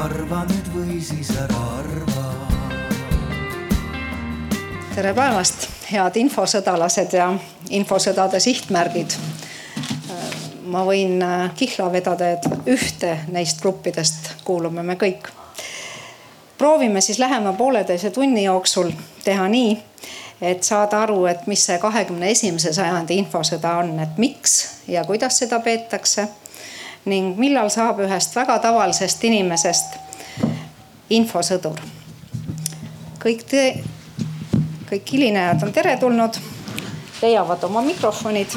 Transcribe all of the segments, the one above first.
arva nüüd või siis ära arva. tere päevast, head infosõdalased ja infosõdade sihtmärgid. ma võin kihla vedada, et ühte neist gruppidest kuulume me kõik. proovime siis lähema pooleteise tunni jooksul teha nii, et saada aru, et mis see kahekümne esimese sajandi infosõda on, et miks ja kuidas seda peetakse ning millal saab ühest väga tavalisest inimesest infosõdur. kõik te, kõik hilinejad on teretulnud, leiavad oma mikrofonid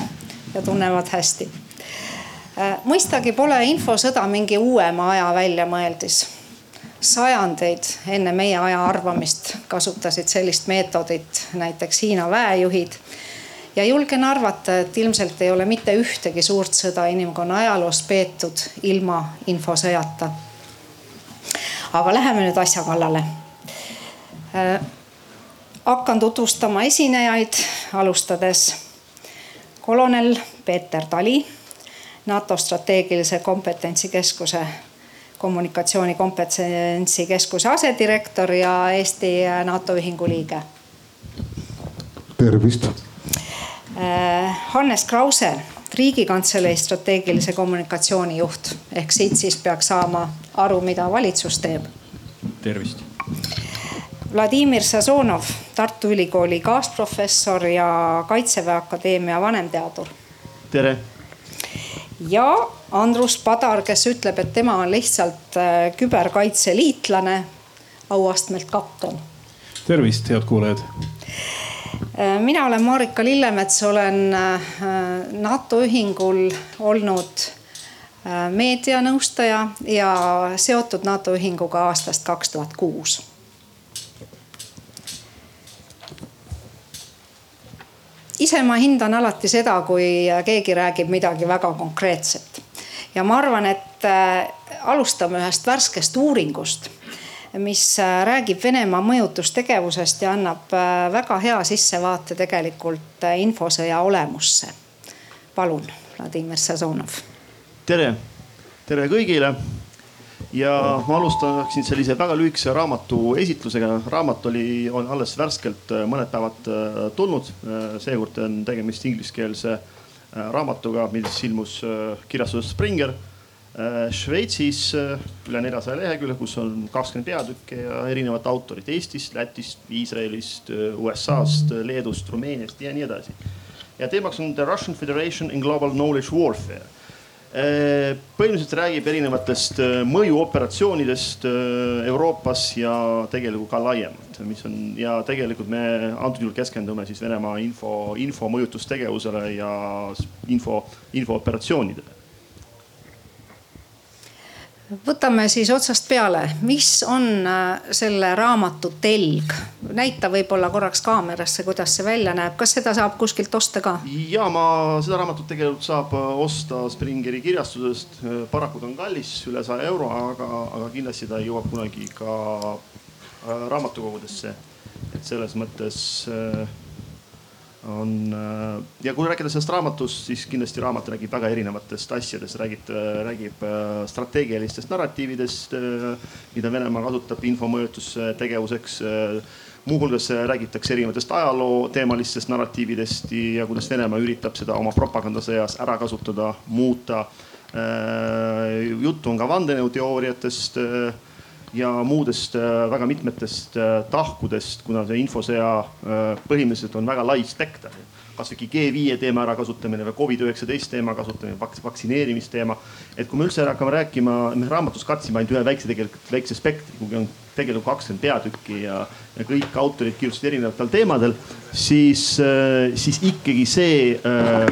ja tunnevad hästi. Äh, mõistagi pole infosõda mingi uuema aja väljamõeldis. sajandeid enne meie aja arvamist kasutasid sellist meetodit näiteks Hiina väejuhid ja julgen arvata, et ilmselt ei ole mitte ühtegi suurt sõda inimkonna ajaloos peetud ilma infosõjata. aga läheme nüüd asja kallale äh,. hakkan tutvustama esinejaid, alustades kolonel Peeter Tali, NATO strateegilise kompetentsikeskuse kommunikatsiooni kompetentsikeskuse asedirektor ja Eesti NATO ühingu liige. tervist Hannes Krause, riigikantselei strateegilise kommunikatsiooni juht ehk siit siis peaks saama aru, mida valitsus teeb. tervist. Vladimir Sazonov, Tartu Ülikooli kaasprofessor ja Kaitseväe Akadeemia vanemteadur. tere. ja Andrus Padar, kes ütleb, et tema on lihtsalt äh, küberkaitseliitlane, auastmelt kapten. tervist, head kuulajad Äh, mina olen Marika Lillemets, olen äh, NATO ühingul olnud äh, meedianõustaja ja seotud NATO ühinguga aastast kaks tuhat kuus. ise ma hindan alati seda, kui keegi räägib midagi väga konkreetset ja ma arvan, et alustame ühest värskest uuringust mis äh, räägib Venemaa mõjutustegevusest ja annab äh, väga hea sissevaate tegelikult äh, infosõja olemusse. palun, Vladimir Sazonov. tere, tere kõigile. ja ma alustaksin sellise väga lühikese raamatu esitlusega. raamat oli, on alles värskelt mõned päevad tulnud. seekord on tegemist ingliskeelse raamatuga, mis ilmus kirjastuses Springer Šveitsis äh, üle neljasaja lehekülje, kus on kakskümmend peatükki ja erinevat autorit Eestist, Lätist, Iisraelist, äh, USA-st, Leedust, Rumeeniast ja nii edasi. ja teemaks on The Russian Federation in Global Knowledge Warfare. põhimõtteliselt räägib erinevatest mõjuoperatsioonidest Euroopas ja tegelikult ka laiemalt, mis on ja tegelikult me antud juhul keskendume siis Venemaa info, info mõjutustegevusele ja info, infooperatsioonidele võtame siis otsast peale, mis on äh, selle raamatu telg? näita võib-olla korraks kaamerasse, kuidas see välja näeb, kas seda saab kuskilt osta ka? ja ma seda raamatut tegelikult saab äh, osta Springeri kirjastusest. Äh, paraku ta on kallis, üle saja euro, aga, aga kindlasti ta jõuab kunagi ka raamatukogudesse. et selles mõttes on äh, ja kui rääkida sellest raamatust, siis kindlasti raamat räägib väga erinevatest asjadest, räägib, räägib äh, strateegilistest narratiividest, äh, mida Venemaa kasutab infomõjutustegevuseks. muuhulgas räägitakse erinevatest ajaloo teemalistest narratiividest ja kuidas Venemaa üritab seda oma propagandasõjas ära kasutada, muuta. juttu on ka vandenõuteooriatest ja muudest äh, väga mitmetest äh, tahkudest, kuna see infosõja äh, põhimõtteliselt on väga lai spekter. kasvõi G5 teema ärakasutamine või Covid-19 teema kasutamine, vaktsineerimisteema. et kui me üldse hakkame rääkima, me raamatus katsime ainult ühe väikse tegelikult väikse spektri, kuigi on tegelikult kakskümmend peatükki ja, ja kõik autorid kirjutasid erinevatel teemadel, siis, siis ikkagi see äh,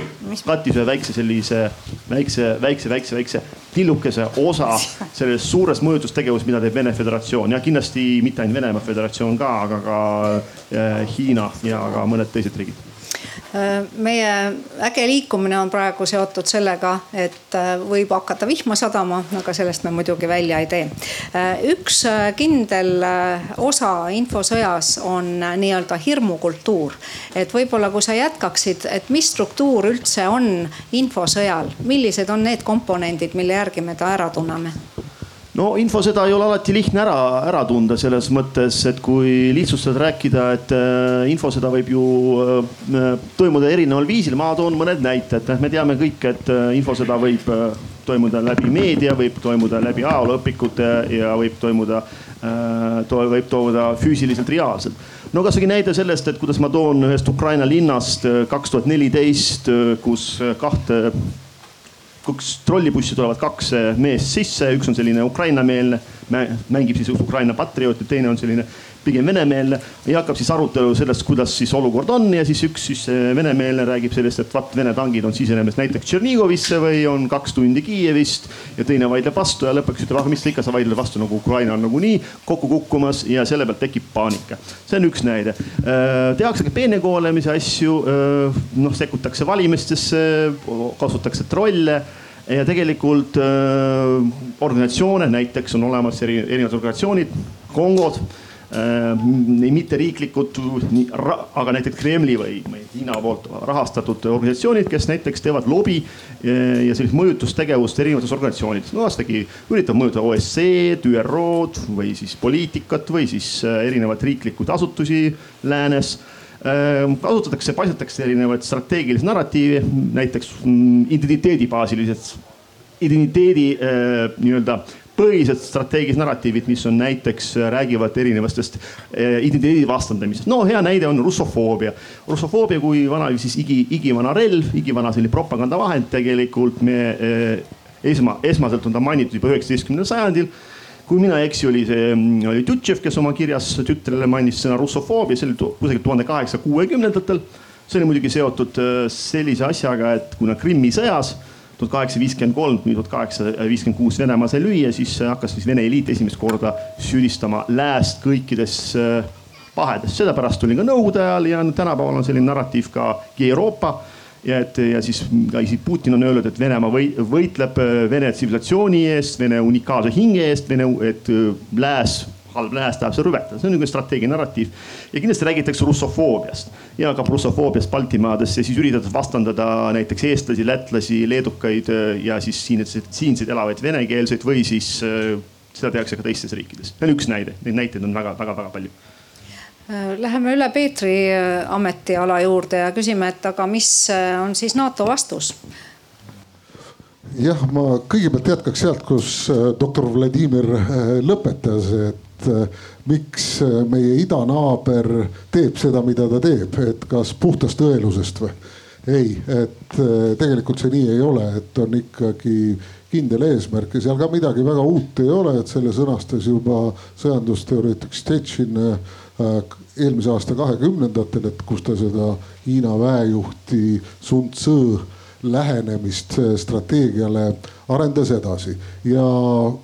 kattis ühe väikse sellise väikse, väikse, väikse, väikse tillukese osa sellest suurest mõjutustegevusest, mida teeb Vene Föderatsioon. Ja kindlasti mitte ainult Venemaa Föderatsioon ka, aga ka äh, Hiina ja ka mõned teised riigid meie äge liikumine on praegu seotud sellega, et äh, võib hakata vihma sadama, aga sellest me muidugi välja ei tee. Äh, üks äh, kindel osa infosõjas on nii-öelda hirmukultuur. et võib-olla, kui sa jätkaksid, et mis struktuur üldse on infosõjal, millised on need komponendid, mille järgi me ta ära tunneme? No infosõda ei ole alati lihtne ära, ära tunda selles mõttes, et kui lihtsustades rääkida, et äh, infosõda võib ju äh, toimuda erineval viisil, ma toon mõned näited, me teame kõik, et äh, infosõda võib toimuda läbi meedia, võib toimuda läbi ajalooõpikute ja võib toimuda to,, võib toimuda füüsiliselt, reaalselt. no kasvõi näide sellest, et kuidas ma toon ühest Ukraina linnast kaks tuhat neliteist, kus kahte kus trollibussi tulevad kaks eh, meest sisse, üks on selline Ukraina-meelne, mängib siis Ukraina patriooti, teine on selline pigem venemeelne ja hakkab siis arutelu sellest, kuidas siis olukord on ja siis üks siis eh, venemeelne räägib sellest, et vaat Vene tangid on sisenemas näiteks Tšernigovisse või on kaks tundi Kiievist ja teine vaidleb vastu ja lõpuks ütleb, ah mis sa ikka, sa vaidled vastu nagu Ukraina on nagunii kokku kukkumas ja selle pealt tekib paanika. see on üks näide. Äh, tehakse ka peenekoolemise asju, äh, noh sekkutakse valimistesse, kasutatakse trolle ja tegelikult äh, organisatsioone, näiteks on olemas eri, erinevad organisatsioonid, Kongod mitteriiklikud, aga näiteks Kremli või, või Hiina poolt rahastatud organisatsioonid, kes näiteks teevad lobi äh, ja sellist mõjutustegevust erinevates organisatsioonides. no vastagi üritavad mõjutada OSCE-d, ÜRO-d või siis poliitikat või siis äh, erinevaid riiklikud asutusi läänes kasutatakse, paisatakse erinevaid strateegilisi narratiive, näiteks mm, identiteedi äh, nii-öelda põhilised strateegilised narratiivid, mis on näiteks, äh, räägivad erinevatest äh, identiteedi vastandamisest. no hea näide on russofoobia. russofoobia kui vana siis igi, igivana relv, igivana selline propagandavahend tegelikult me esma, esmaselt on ta mainitud juba üheksateistkümnendal sajandil kui mina ei eksi, oli see, mm, oli Tutšev, kes oma kirjas tütrele mainis sõna russofoobia, see oli kusagil tuhande kaheksasaja kuuekümnendatel. see oli muidugi seotud äh, sellise asjaga, et kuna Krimmi sõjas tuhat kaheksasada viiskümmend kolm kuni tuhat kaheksasada viiskümmend kuus Venemaa sai lüüa, siis hakkas siis Vene eliit esimest korda süüdistama lääst kõikides äh, pahedes, sellepärast oli ka nõukogude ajal ja tänapäeval on selline narratiiv ka Euroopa ja et ja siis ka isegi Putin on öelnud, et Venemaa või, võitleb äh, Vene tsivilisatsiooni eest, Vene unikaalse hinge eest, Vene, et äh, lääs, halb lääs tahab seda rüvetada, see on niisugune strateegiline narratiiv. ja kindlasti räägitakse russofoobiast ja ka russofoobiast Baltimaades ja siis üritatakse vastandada näiteks eestlasi, lätlasi, leedukaid äh, ja siis siinseid, siinseid elavaid venekeelseid või siis seda tehakse ka teistes riikides. see on üks näide, neid näiteid on väga-väga-väga palju Äh, läheme üle Peetri äh, ametiala juurde ja küsime, et aga mis äh, on siis NATO vastus? jah, ma kõigepealt jätkaks sealt, kus doktor Vladimir lõpetas, et miks meie idanaaber teeb seda, mida ta teeb, et kas puhtast õelusest või? ei, et tegelikult see nii ei ole, et on ikkagi kindel eesmärk ja seal ka midagi väga uut ei ole, et selle sõnastas juba sõjandusteoreetik Stetšin eelmise aasta kahekümnendatel, et kus ta seda Hiina väejuhti Sun Tzu lähenemist strateegiale arendas edasi. ja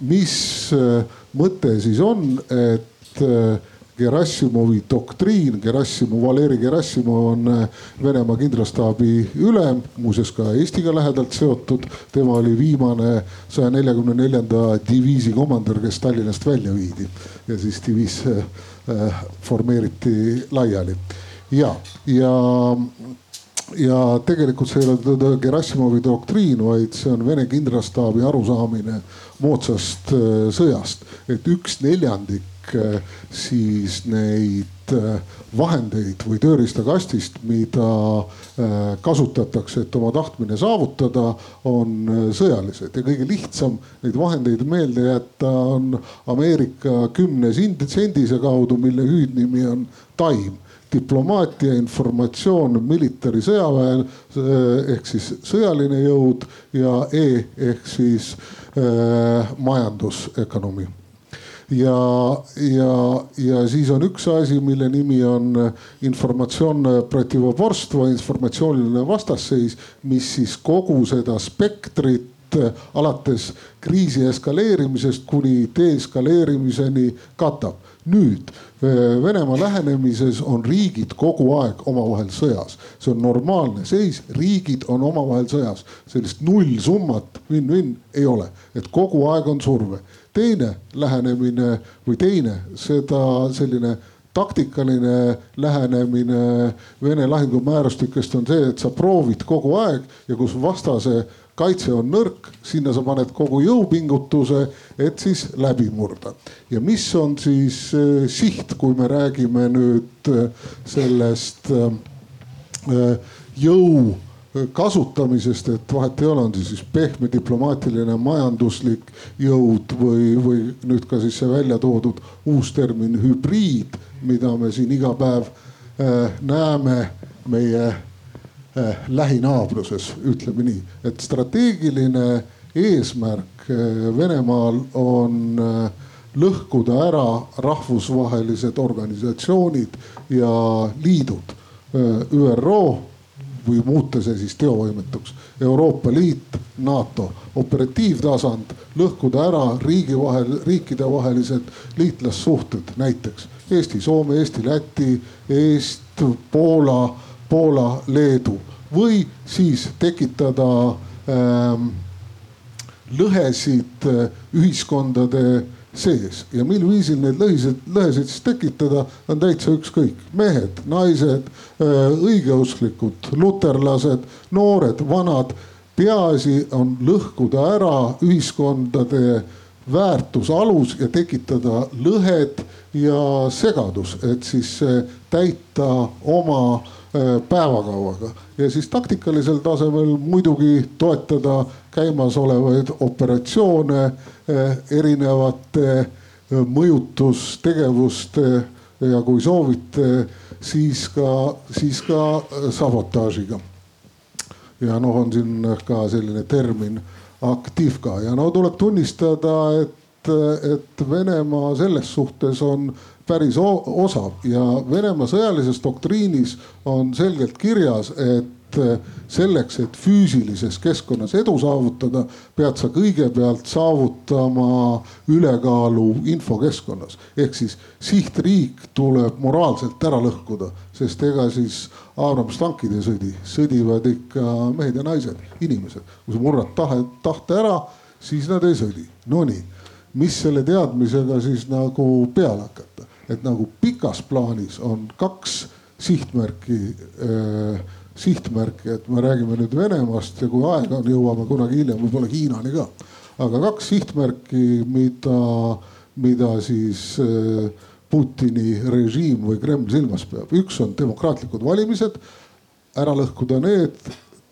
mis äh, mõte siis on, et äh, Gerassimovi doktriin, Gerassimo, Valeri Gerassimov on äh, Venemaa kindralstaabi ülem, muuseas ka Eestiga lähedalt seotud. tema oli viimane saja neljakümne neljanda diviisi komandör, kes Tallinnast välja viidi ja siis diviis Äh, formeeriti laiali ja, ja ja tegelikult see ei ole Gerassimovi doktriin, vaid see on Vene kindralstaabi arusaamine moodsast äh, sõjast, et üks neljandik äh, siis neid Äh, vahendeid või tööriistakastist, mida kasutatakse, et oma tahtmine saavutada, on sõjalised. Ja kõige lihtsam neid vahendeid meelde jätta on Ameerika kümne sendise kaudu, mille hüüdnimi on taim. Diplomaatia, informatsioon, military sõjaväe ehk siis sõjaline jõud ja E ehk siis äh, majandusökonoomia ja, ja, ja siis on üks asi, mille nimi on informatsioon protivoborstva, informatsiooniline vastasseis, mis siis kogu seda spektrit alates kriisi eskaleerimisest kuni deeskaleerimiseni katab. nüüd Venemaa lähenemises on riigid kogu aeg omavahel sõjas, see on normaalne seis, riigid on omavahel sõjas, sellist nullsummat win-win ei ole, et kogu aeg on surve. Teine lähenemine või teine, seda selline taktikaline lähenemine Vene lahingumäärustikest on see, et sa proovid kogu aeg ja kus vastase kaitse on nõrk, sinna sa paned kogu jõupingutuse, et siis läbi murda. ja mis on siis äh, siht, kui me räägime nüüd äh, sellest äh, jõu kasutamisest, et vahet ei ole, on see siis pehme diplomaatiline, majanduslik jõud või, või nüüd ka siis see välja toodud uus termin hübriid, mida me siin iga päev näeme meie lähinaabruses, ütleme nii, et strateegiline eesmärk äh, Venemaal on äh, lõhkuda ära rahvusvahelised organisatsioonid ja liidud. ÜRO või muuta see siis teovõimetuks. Euroopa Liit, NATO, operatiivtasand, lõhkuda ära riigi vahel, riikidevahelised liitlassuhted, näiteks Eesti, Soome, Eesti, Läti, Eesti, Poola, Poola, Leedu või siis tekitada ähm, lõhesid äh, ühiskondade sees ja mil viisil neid lõhiseid, lõhesid siis tekitada, on täitsa ükskõik. mehed, naised, õigeusklikud, luterlased, noored, vanad. peaasi on lõhkuda ära ühiskondade väärtusalus ja tekitada lõhed ja segadus, et siis täita oma päevakavaga ja siis taktikalisel tasemel muidugi toetada käimasolevaid operatsioone erinevate mõjutustegevuste ja kui soovite, siis ka, siis ka sabotaažiga. ja noh, on siin ka selline termin aktiivka ja no tuleb tunnistada, et, et Venemaa selles suhtes on päris osav ja Venemaa sõjalises doktriinis on selgelt kirjas, et selleks, et füüsilises keskkonnas edu saavutada, pead sa kõigepealt saavutama ülekaalu infokeskkonnas. ehk siis sihtriik tuleb moraalselt ära lõhkuda, sest ega siis Abrams tankid ei sõdi, sõdivad ikka mehed ja naised, inimesed. kui sa murrad tahe, tahte ära, siis nad ei sõdi. Nonii, mis selle teadmisega siis nagu peale hakata? Et nagu pikas plaanis on kaks sihtmärki äh, sihtmärki, et me räägime nüüd Venemaast ja kui aega on, jõuame kunagi hiljem võib-olla Hiinani ka. aga kaks sihtmärki, mida, mida siis äh, Putini režiim või Kreml silmas peab. üks on demokraatlikud valimised, ära lõhkuda need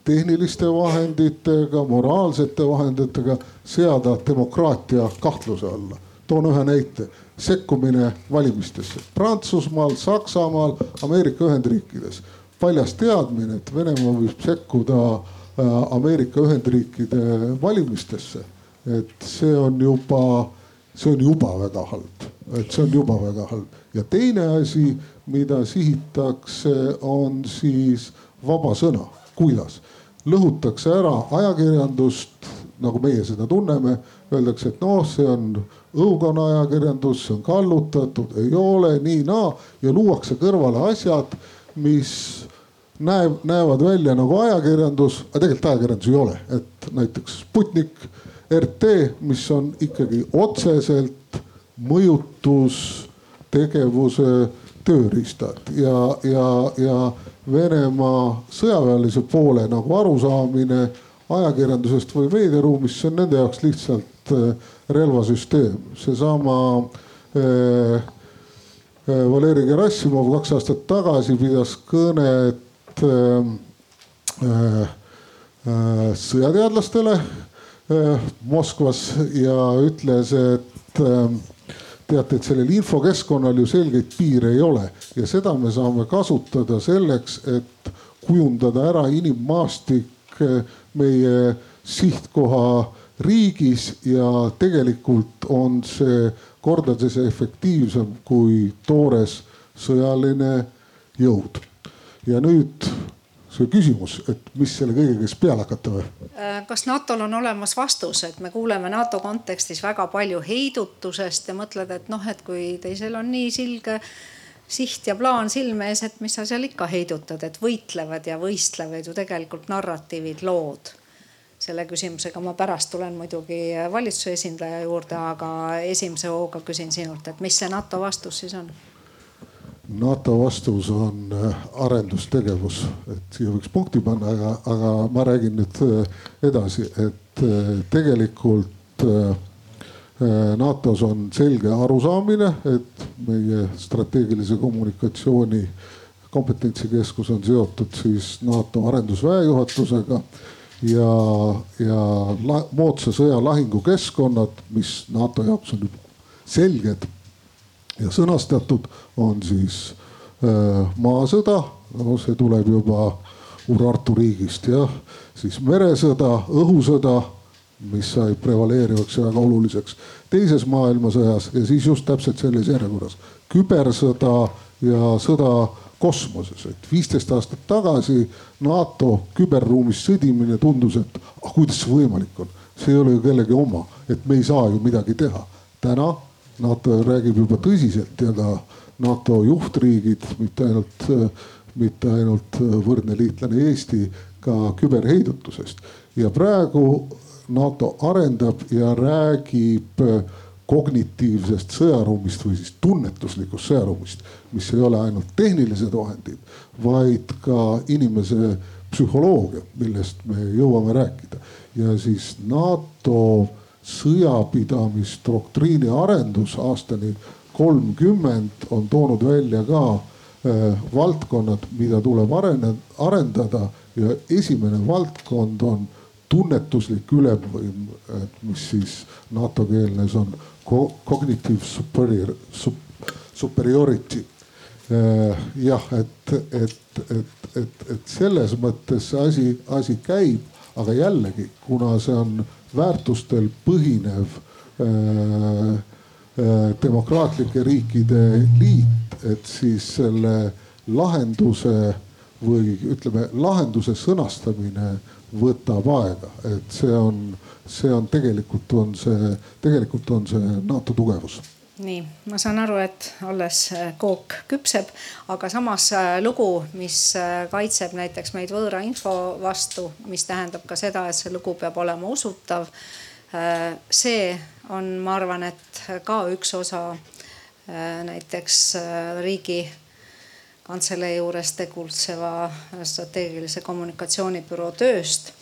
tehniliste vahenditega, moraalsete vahenditega, seada demokraatia kahtluse alla. toon ühe näite sekkumine valimistesse Prantsusmaal, Saksamaal, Ameerika Ühendriikides. paljas teadmine, et Venemaa võib sekkuda äh, Ameerika Ühendriikide valimistesse. et see on juba, see on juba väga halb, et see on juba väga halb. ja teine asi, mida sihitakse, on siis vaba sõna. kuidas? lõhutakse ära ajakirjandust, nagu meie seda tunneme, öeldakse, et noh, see on õukonnaajakirjandus, see on kallutatud, ei ole nii-naa ja luuakse kõrvale asjad, mis näeb, näevad välja nagu ajakirjandus, aga tegelikult ajakirjandus ei ole, et näiteks Sputnik, RT, mis on ikkagi otseselt mõjutustegevuse tööriistad ja, ja, ja Venemaa sõjaväelise poole nagu arusaamine ajakirjandusest või meediaruumist, see on nende jaoks lihtsalt relvasüsteem, seesama äh, Valeri Gerassimov kaks aastat tagasi pidas kõnet äh, äh, sõjateadlastele Moskvas ja ütles, et teate, et sellel infokeskkonnal ju selgeid piire ei ole. Ja seda me saame kasutada selleks, et kujundada ära inimmaastik meie sihtkoha riigis ja tegelikult on see kordades efektiivsem kui toores sõjaline jõud. ja nüüd see küsimus, et mis selle kõigega siis peale hakata või? Äh, kas NATO-l on olemas vastus, et me kuuleme NATO kontekstis väga palju heidutusest ja mõtled, et noh, et kui teisel on nii selge siht ja plaan silme ees, et mis sa seal ikka heidutad, et võitlevad ja võistlevad ju tegelikult narratiivid, lood selle küsimusega. Ma pärast tulen muidugi valitsuse esindaja juurde, aga esimese hooga küsin sinult, et mis see NATO vastus siis on? NATO vastus on äh, arendustegevus, et siia võiks punkti panna, aga, aga ma räägin nüüd äh, edasi, et äh, tegelikult NATO-s on selge arusaamine, et meie strateegilise kommunikatsiooni kompetentsikeskus on seotud siis NATO arendusväe juhatusega ja, ja la, moodsa sõja lahingukeskkonnad, mis NATO jaoks on selged ja sõnastatud on siis äh, maasõda, no see tuleb juba Urartu riigist jah, siis meresõda, õhusõda, mis sai prevaleerivaks ja väga oluliseks teises maailmasõjas ja siis just täpselt selles järjekorras. Kübersõda ja sõda kosmoses, et viisteist aastat tagasi NATO küberruumis sõdimine tundus, et ah, kuidas see võimalik on, see ei ole ju kellegi oma, et me ei saa ju midagi teha. täna NATO räägib juba tõsiselt ja ka NATO juhtriigid, mitte ainult, mitte ainult võrdne liitlane Eesti, ka küberheidutusest. ja praegu NATO arendab ja räägib kognitiivsest sõjaruumist või siis tunnetuslikust sõjaruumist, mis ei ole ainult tehnilised vahendid, vaid ka inimese psühholoogia, millest me jõuame rääkida. ja siis NATO sõjapidamisdoktriini arendus aastani kolmkümmend on toonud välja ka äh, valdkonnad, mida tuleb arendada ja esimene valdkond on tunnetuslik ülemvõim, mis siis NATO keelnes on cognitive superior, superiority. Äh, jah, et, et, et, et, et selles mõttes see asi, asi käib, aga jällegi, kuna see on väärtustel põhinev äh, äh, demokraatlike riikide liit, et siis selle lahenduse või ütleme, lahenduse sõnastamine võtab aega, et see on, see on tegelikult on see, tegelikult on see NATO tugevus nii, ma saan aru, et alles äh, kook küpseb, aga samas äh, lugu, mis äh, kaitseb näiteks meid võõra info vastu, mis tähendab ka seda, et see lugu peab olema usutav. see on, ma arvan, et ka üks osa näiteks riigi kantselei juures tegutseva strateegilise kommunikatsioonibüroo tööst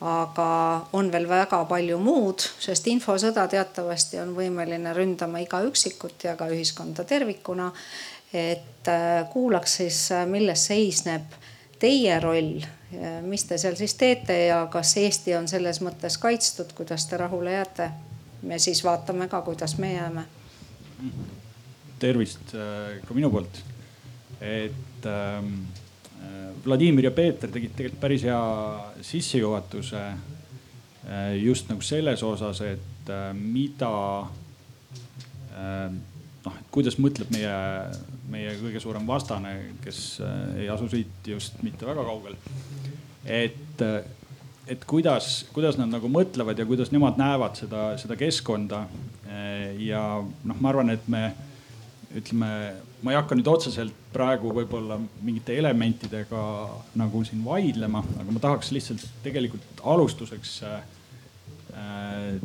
aga on veel väga palju muud, sest infosõda teatavasti on võimeline ründama iga üksikut ja ka ühiskonda tervikuna. et äh, kuulaks siis, äh, milles seisneb teie roll, mis te seal siis teete ja kas Eesti on selles mõttes kaitstud, kuidas te rahule jääte? me siis vaatame ka, kuidas me jääme. tervist äh, ka minu poolt, et ähm Vladimir ja Peeter tegid tegelikult päris hea sissejuhatuse äh, just nagu selles osas, et äh, mida äh, noh, et kuidas mõtleb meie, meie kõige suurem vastane, kes ei asu siit just mitte väga kaugel. et, et kuidas, kuidas nad nagu mõtlevad ja kuidas nemad näevad seda, seda keskkonda. ja noh, ma arvan, et me ütleme ma ei hakka nüüd otseselt praegu võib-olla mingite elementidega nagu siin vaidlema, aga ma tahaks lihtsalt tegelikult alustuseks äh,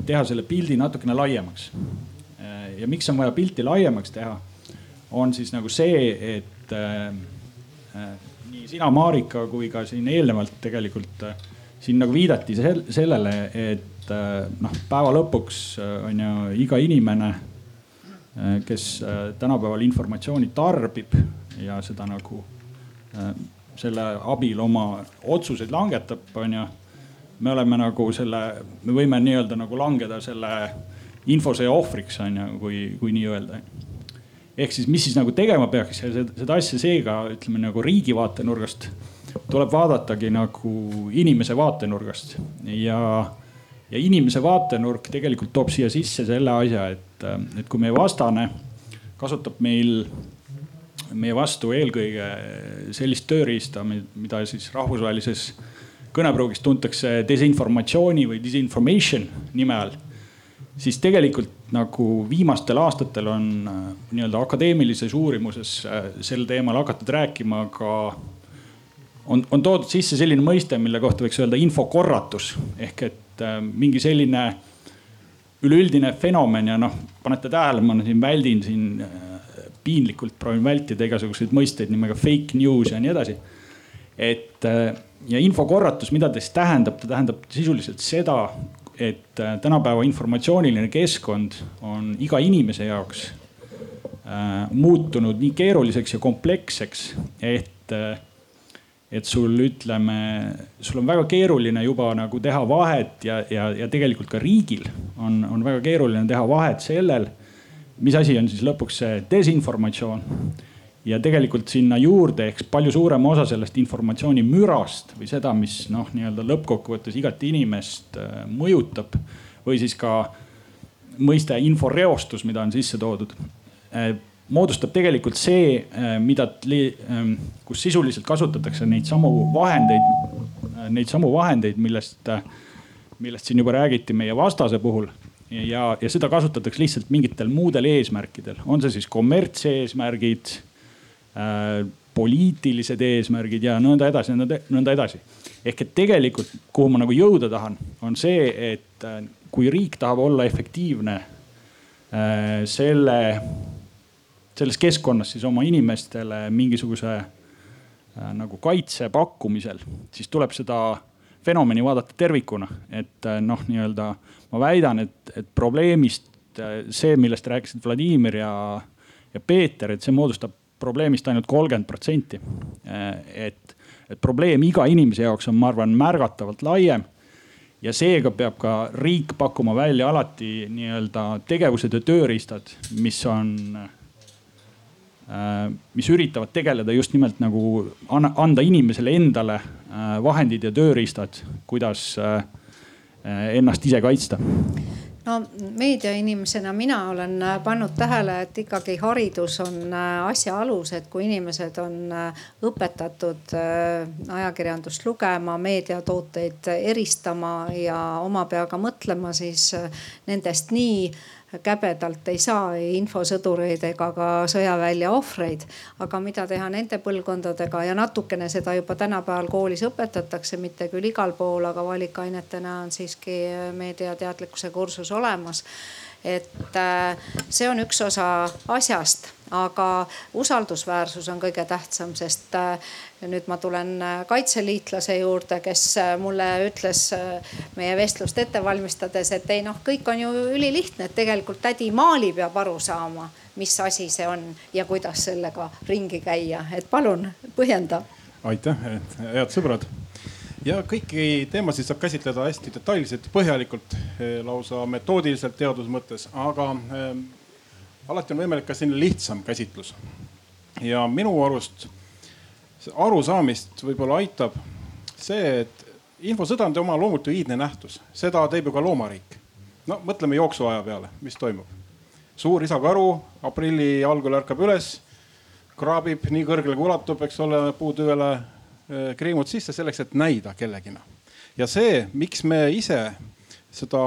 teha selle pildi natukene laiemaks. Äh, ja miks on vaja pilti laiemaks teha, on siis nagu see, et äh, nii sina, Marika, kui ka siin eelnevalt tegelikult siin nagu viidati sellele, et noh, päeva lõpuks on ju iga inimene Äh, kes äh, tänapäeval informatsiooni tarbib ja seda nagu äh, selle abil oma otsuseid langetab, on ju. me oleme nagu selle, me võime nii-öelda nagu langeda selle infosõja ohvriks, on ju, kui, kui nii öelda. ehk siis, mis siis nagu tegema peaks ja seda, seda asja seega ütleme nagu riigi vaatenurgast tuleb vaadatagi nagu inimese vaatenurgast ja ja inimese vaatenurk tegelikult toob siia sisse selle asja, et, et kui meie vastane kasutab meil, meie vastu eelkõige sellist tööriista, mida siis rahvusvahelises kõnepruugis tuntakse desinformatsiooni või disinformation nime all. siis tegelikult nagu viimastel aastatel on äh, nii-öelda akadeemilises uurimuses äh, sel teemal hakatud rääkima ka on, on toodud sisse selline mõiste, mille kohta võiks öelda infokorratus ehk et et äh, mingi selline üleüldine fenomen ja noh, panete tähele, ma siin väldin siin äh, piinlikult proovin vältida igasuguseid mõisteid nimega fake news ja nii edasi. et ja infokorratus, mida ta siis tähendab, ta tähendab sisuliselt seda, et tänapäeva informatsiooniline keskkond on iga inimese jaoks äh, muutunud nii keeruliseks ja kompleksseks, et äh, et sul ütleme, sul on väga keeruline juba nagu teha vahet ja, ja, ja tegelikult ka riigil on, on väga keeruline teha vahet sellel, mis asi on siis lõpuks see desinformatsioon. ja tegelikult sinna juurde ehk palju suurem osa sellest informatsiooni mürast või seda, mis noh, nii-öelda lõppkokkuvõttes igat inimest äh, mõjutab või siis ka mõiste inforeostus, mida on sisse toodud äh, moodustab tegelikult see, äh, mida, ähm, kus sisuliselt kasutatakse neid samu vahendeid, äh, neid samu vahendeid, millest, äh, millest siin juba räägiti meie vastase puhul. ja, ja seda kasutatakse lihtsalt mingitel muudel eesmärkidel, on see siis kommertseesmärgid äh,, poliitilised eesmärgid ja nõnda edasi, nõnda edasi. ehk et tegelikult, kuhu ma nagu jõuda tahan, on see, et kui riik tahab olla efektiivne äh, selle selles keskkonnas siis oma inimestele mingisuguse äh, nagu kaitse pakkumisel, siis tuleb seda fenomeni vaadata tervikuna, et äh, noh, nii-öelda ma väidan, et, et probleemist äh, see, millest rääkisid Vladimir ja, ja Peeter, et see moodustab probleemist ainult kolmkümmend protsenti. et, et probleem iga inimese jaoks on, ma arvan, märgatavalt laiem ja seega peab ka riik pakkuma välja alati nii-öelda tegevused ja tööriistad, mis on mis üritavad tegeleda just nimelt nagu anda inimesele endale äh, vahendid ja tööriistad, kuidas äh, ennast ise kaitsta. No meediainimesena mina olen pannud tähele, et ikkagi haridus on asja alus, et kui inimesed on õpetatud ajakirjandust lugema, meediatooteid eristama ja oma peaga mõtlema, siis nendest nii käbedalt ei saa ei infosõdureid ega ka sõjavälja ohvreid. aga mida teha nende põlvkondadega ja natukene seda juba tänapäeval koolis õpetatakse, mitte küll igal pool, aga valikainetena on siiski meediateadlikkuse kursus olemas et äh, see on üks osa asjast, aga usaldusväärsus on kõige tähtsam, sest äh, nüüd ma tulen äh, kaitseliitlase juurde, kes mulle ütles meie vestlust ette valmistades, et ei noh, kõik on ju ülilihtne, et tegelikult tädi Maali peab aru saama, mis asi see on ja kuidas sellega ringi käia, et palun põhjenda. aitäh, head sõbrad ja kõiki teemasid saab käsitleda hästi detailselt, põhjalikult, eh, lausa metoodiliselt teaduse mõttes, aga äh, alati on võimalik ka selline lihtsam käsitlus. ja minu arust arusaamist võib-olla aitab see, et infosõda on oma loomult ju iidne nähtus, seda teeb ju ka loomariik. no mõtleme jooksuaja peale, mis toimub. suur isakaru aprilli algul ärkab üles, kraabib nii kõrgele kui ulatub, eks ole, puutüvele Äh, kriimud sisse selleks, et näida kellegina. ja see, miks me ise seda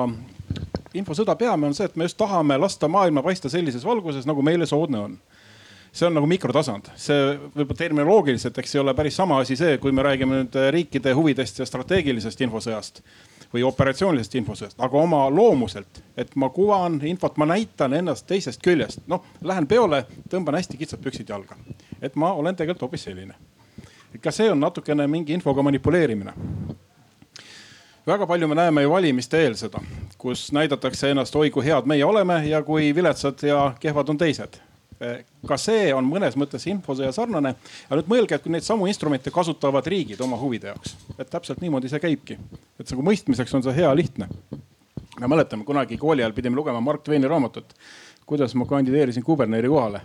infosõda peame, on see, et me just tahame lasta maailma paista sellises valguses, nagu meile soodne on. See on nagu mikrotasand, see võib-olla terminoloogiliselt, eks ei ole päris sama asi see, kui me räägime nüüd riikide huvidest ja strateegilisest infosõjast või operatsioonilisest infosõjast, aga oma loomuselt, et ma kuvan infot, ma näitan ennast teisest küljest. noh, lähen peole, tõmban hästi kitsad püksid jalga, et ma olen tegelikult hoopis selline ka see on natukene mingi infoga manipuleerimine. väga palju me näeme ju valimiste eel seda, kus näidatakse ennast, oi kui head meie oleme ja kui viletsad ja kehvad on teised ka see on mõnes mõttes infosõja sarnane. ja nüüd mõelge, et kui neid samu instrumente kasutavad riigid oma huvide jaoks, et täpselt niimoodi see käibki. et nagu mõistmiseks on see hea lihtne. me mäletame kunagi kooli ajal pidime lugema Mark Twaini raamatut, kuidas ma kandideerisin kuberneri kohale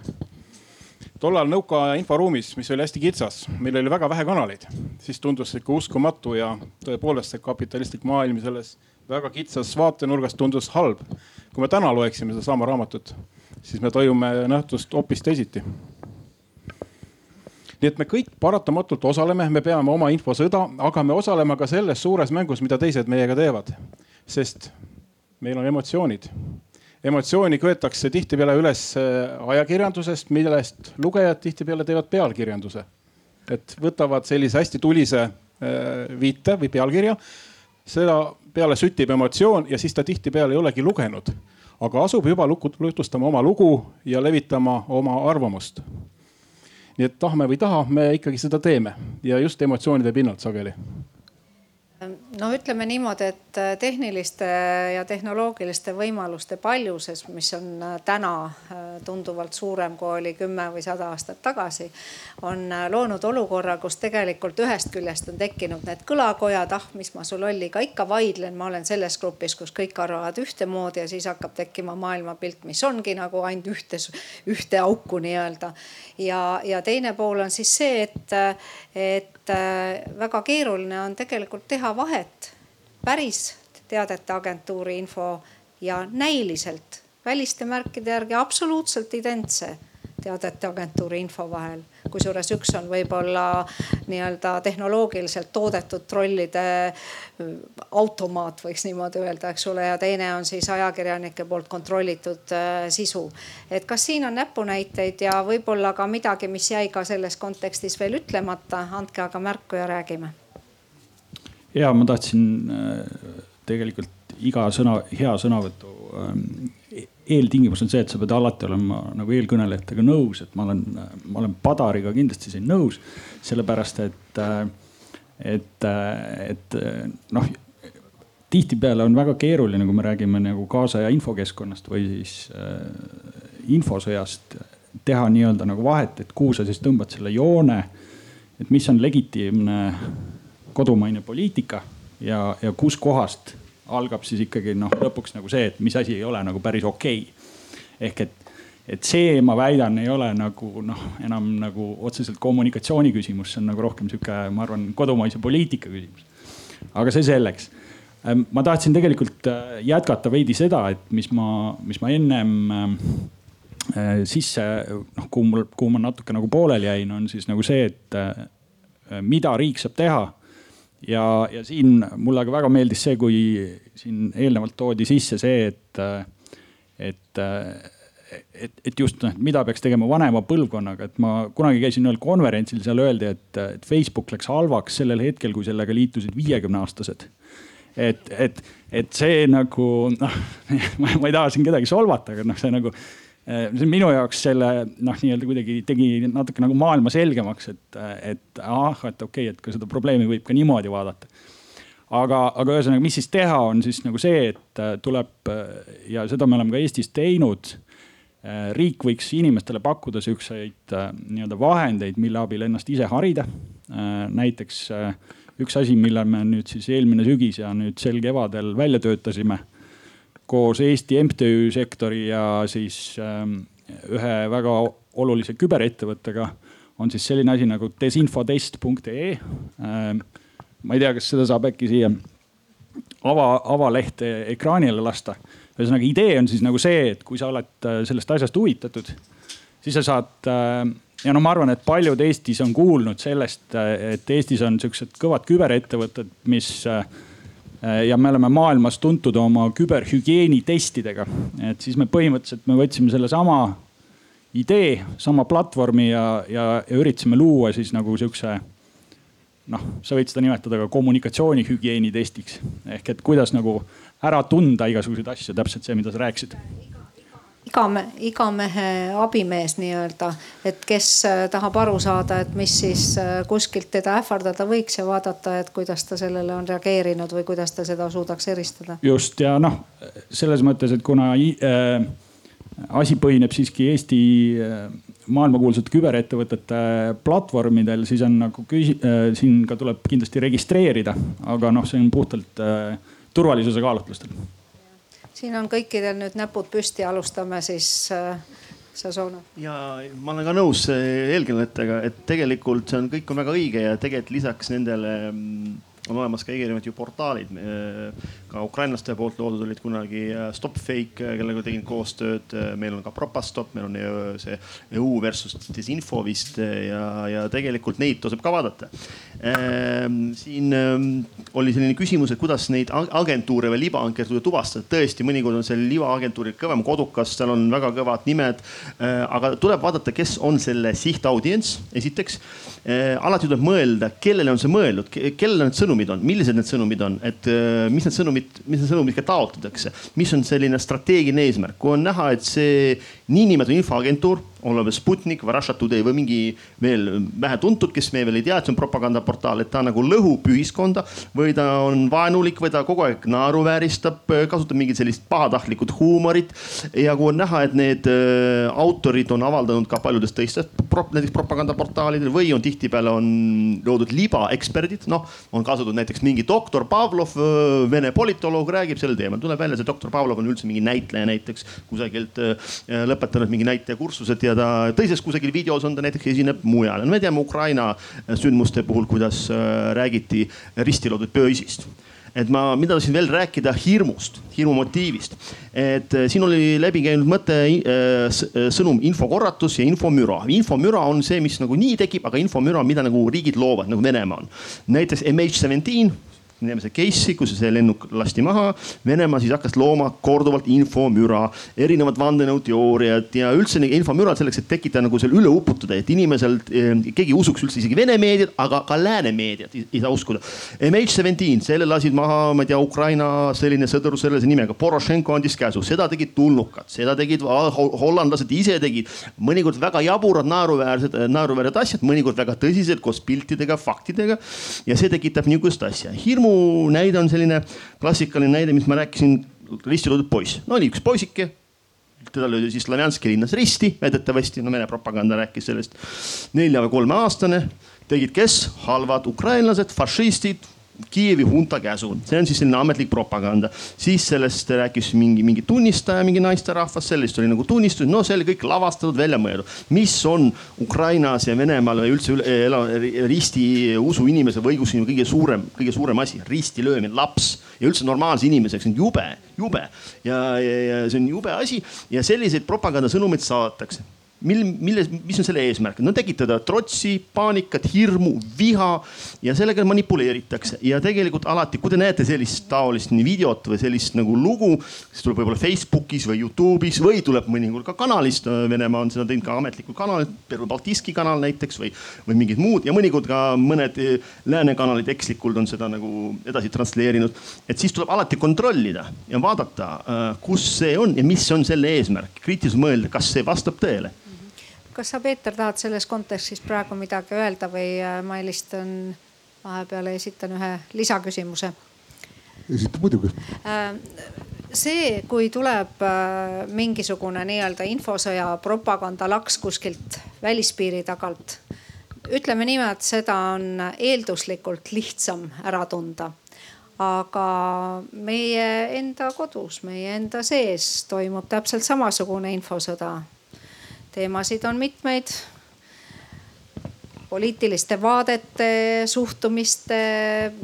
tollal nõukaaja inforuumis, mis oli hästi kitsas, meil oli väga vähe kanaleid, siis tundus ikka uskumatu ja tõepoolest see kapitalistlik maailm selles väga kitsas vaatenurgas tundus halb. kui me täna loeksime sedasama raamatut, siis me tajume nähtust hoopis teisiti. nii et me kõik paratamatult osaleme, me peame oma infosõda, aga me osaleme ka selles suures mängus, mida teised meiega teevad. sest meil on emotsioonid emotsiooni köetakse tihtipeale üles äh, ajakirjandusest, millest lugejad tihtipeale teevad pealkirjanduse. et võtavad sellise hästi tulise äh, viite või pealkirja, seda peale süttib emotsioon ja siis ta tihtipeale ei olegi lugenud aga asub juba jutustama oma lugu ja levitama oma arvamust. nii et tahame või ei taha, me ikkagi seda teeme ja just emotsioonide pinnalt sageli no ütleme niimoodi, et äh, tehniliste ja tehnoloogiliste võimaluste paljuses, mis on äh, täna äh, tunduvalt suurem, kui oli kümme või sada aastat tagasi, on loonud olukorra, kus tegelikult ühest küljest on tekkinud need kõlakojad, ah, mis ma sul Olliga ikka vaidlen, ma olen selles grupis, kus kõik arvavad ühtemoodi ja siis hakkab tekkima maailmapilt, mis ongi nagu ainult ühte, ühte auku nii-öelda. ja, ja teine pool on siis see, et, et väga keeruline on tegelikult teha vahet päris teadete agentuuri info ja näiliselt väliste märkide järgi absoluutselt identse teadete agentuuri info vahel. kusjuures üks on võib-olla nii-öelda tehnoloogiliselt toodetud trollide äh, automaat, võiks niimoodi öelda, eks ole, ja teine on siis ajakirjanike poolt kontrollitud äh, sisu. et kas siin on näpunäiteid ja võib-olla ka midagi, mis jäi ka selles kontekstis veel ütlemata, andke aga märku ja räägime ja ma tahtsin äh, tegelikult iga sõna, hea sõnavõtu ähm, eeltingimus on see, et sa pead alati olema nagu eelkõnelejatega nõus, et ma olen, ma olen Padariga kindlasti siin nõus. sellepärast et, et, et noh, tihtipeale on väga keeruline, kui me räägime nagu kaasaja infokeskkonnast või siis äh, infosõjast, teha nii-öelda nagu vahet, et kuhu sa siis tõmbad selle joone. et mis on legitiimne kodumaine poliitika ja, ja kuskohast algab siis ikkagi noh, lõpuks nagu see, et mis asi ei ole nagu päris okei okay.. ehk et, et see, ma väidan, ei ole nagu noh, enam nagu otseselt kommunikatsiooni küsimus, see on nagu rohkem sihuke, ma arvan, kodumaise poliitika küsimus. aga see selleks. Ähm, ma tahtsin tegelikult äh, jätkata veidi seda, et mis ma, mis ma ennem ähm, äh, sisse, noh, kuhu mul, kuhu ma natuke nagu pooleli jäin, on siis nagu see, et äh, mida riik saab teha ja, ja siin mulle aga väga meeldis see, kui siin eelnevalt toodi sisse see, et, et, et, et just noh, mida peaks tegema vanema põlvkonnaga, et ma kunagi käisin ühel konverentsil, seal öeldi, et, et Facebook läks halvaks sellel hetkel, kui sellega liitusid viiekümne aastased et, et, et see nagu noh, ma ei taha siin kedagi solvata, aga noh, see nagu see on minu jaoks selle noh, nii-öelda kuidagi tegi natuke nagu maailma selgemaks, et, et ah, et okei okay,, et ka seda probleemi võib ka niimoodi vaadata. aga, aga ühesõnaga, mis siis teha, on siis nagu see, et äh, tuleb ja seda me oleme ka Eestis teinud. Äh, riik võiks inimestele pakkuda siukseid nii-öelda vahendeid, mille abil ennast ise harida. näiteks üks asi, mille me nüüd siis eelmine sügis ja nüüd sel kevadel välja töötasime koos Eesti MTÜ sektori ja siis ähm, ühe väga olulise küberettevõttega on siis selline asi nagu desinfotest.ee ähm,. ma ei tea, kas seda saab äkki siia ava, avalehte ekraanile lasta. ühesõnaga idee on siis nagu see, et kui sa oled äh, sellest asjast huvitatud, siis sa saad äh, ja no ma arvan, et paljud Eestis on kuulnud sellest, äh, et Eestis on siuksed kõvad küberettevõtted, mis äh, ja me oleme maailmas tuntud oma küberhügieeni testidega, et siis me põhimõtteliselt me võtsime sellesama idee, sama platvormi ja, ja, ja üritasime luua siis nagu sihukese noh, sa võid seda nimetada ka kommunikatsioonihügieeni testiks. Ehk et kuidas nagu ära tunda igasuguseid asju, täpselt see, mida sa rääkisid iga, iga mehe abimees nii-öelda, et kes äh, tahab aru saada, et mis siis äh, kuskilt teda ähvardada võiks ja vaadata, et kuidas ta sellele on reageerinud või kuidas ta seda suudaks eristada. just ja noh, selles mõttes, et kuna äh, asi põhineb siiski Eesti äh, maailmakuulsate küberettevõtete platvormidel, siis on nagu küsi-, siin ka tuleb kindlasti registreerida, aga noh, see on puhtalt turvalisuse kaalutlustel siin on kõikidel nüüd näpud püsti, alustame siis äh, Sasoono. ja ma olen ka nõus eelkõnelejatega, et tegelikult see on, kõik on väga õige ja tegelikult lisaks nendele mm, on olemas ka erinevad ju portaalid. Ka ukrainlaste poolt loodud olid kunagi äh, Stopfake, äh, kellega tegin koostööd. meil on ka Propastop, meil on see EU versus Desinfo vist ja, ja tegelikult neid tasub ka vaadata. Ehm, siin ehm, oli selline küsimus, et kuidas neid agentuure või libaagentuure tuvastada. tõesti, mõnikord on seal libaagentuuril kõvem kodukas, seal on väga kõvad nimed. Aga tuleb vaadata, kes on selle sihtaudients, esiteks. alati tuleb mõelda, kellele on see mõeldud, kellele need sõnumid on, millised need sõnumid on, et mis need sõnumid sõnumit, mis sõnumit ka taotletakse, mis on selline strateegiline eesmärk, kui on näha, et see niinimetatud infoagentuur oleme Sputnik või Russia Today või mingi veel vähetuntud, kes me veel ei tea, et see on propagandaportaal, et ta nagu lõhub ühiskonda või ta on vaenulik või ta kogu aeg naeruvääristab, kasutab mingit sellist pahatahtlikut huumorit. ja kui on näha, et need äh, autorid on avaldanud ka paljudes teistes näiteks propagandaportaalidel või on tihtipeale on loodud libaeksperdid, noh on kaasatud näiteks mingi doktor Pavlov, äh, vene politoloog räägib sel teemal, tuleb välja, see doktor Pavlov on üldse mingi näitleja näiteks kusagilt äh, lõpetanud mingi näitlejakursused ja ja ta teises kusagil videos on ta näiteks esineb mujal. me teame Ukraina sündmuste puhul, kuidas äh, räägiti risti loodud poisist et ma, mida tahtsin veel rääkida hirmust, hirmu motiivist. et äh, siin oli läbi käinud mõte äh, sõnum infokorratus ja infomüra. infomüra on see, mis nagu nii tekib, aga infomüra, mida nagu riigid loovad, nagu Venemaa on. näiteks MH17 me teame seda case'i, kus see lennuk lasti maha. Venemaa siis hakkas looma korduvalt infomüra, erinevad vandenõuteooriad ja üldse infomüra selleks, et tekitada nagu seal üle uputada, et inimesel eh, keegi usuks üldse isegi Vene meediat, aga ka lääne meediat ei, ei saa uskuda. MH17, selle lasid maha, ma ei tea, Ukraina selline sõdur sellise nimega, Porošenko andis käsu, seda tegid tulnukad, seda tegid hollandlased ise tegid. mõnikord väga jaburad, naeruväärsed, naeruväärsed asjad, mõnikord väga tõsised koos piltidega, faktidega. ja see tekitab niisugust asja, hirmu minu näide on selline klassikaline näide, mis ma rääkisin, risti loodud poiss. no oli üks poisike, teda löödi siis Slavjanski linnas risti, väidetavasti, no Vene propaganda rääkis sellest. nelja või kolmeaastane, tegid kes? halvad ukrainlased, fašistid Kiievi hunta käsul, see on siis selline ametlik propaganda. siis sellest rääkis mingi, mingi tunnistaja, mingi naisterahvas, sellest oli nagu tunnistus, no see oli kõik lavastatud, välja mõeldud. mis on Ukrainas ja Venemaal või üldse üle, risti usu inimese või õigeusu kõige suurem, kõige suurem asi, risti löömine, laps. Ja üldse normaalse inimeseks. On jube, jube. Ja, ja, ja see on jube asi. Ja selliseid propagandasõnumeid saadetakse mil, milles, mis on selle eesmärk? no tekitada trotsi, paanikat, hirmu, viha ja sellega manipuleeritakse ja tegelikult alati, kui te näete sellist taolist nii videot või sellist nagu lugu, siis tuleb võib-olla Facebookis või Youtube'is või tuleb mõnikord ka kanalist. Venemaa on seda teinud ka ametlikul kanalil, Baltiski kanal näiteks või, või mingid muud ja mõnikord ka mõned eh, lääne kanalid ekslikult on seda nagu edasi transleerinud. et siis tuleb alati kontrollida ja vaadata, eh, kus see on ja mis on selle eesmärk, kriitiliselt mõelda, kas see vastab tõele kas sa, Peeter, tahad selles kontekstis praegu midagi öelda või äh, ma helistan vahepeal ja esitan ühe lisaküsimuse? esita muidugi. Äh, see, kui tuleb äh, mingisugune nii-öelda infosõja propagandalaks kuskilt välispiiri tagant, ütleme niimoodi, seda on eelduslikult lihtsam ära tunda aga meie enda kodus, meie enda sees toimub täpselt samasugune infosõda teemasid on mitmeid. poliitiliste vaadete, suhtumiste,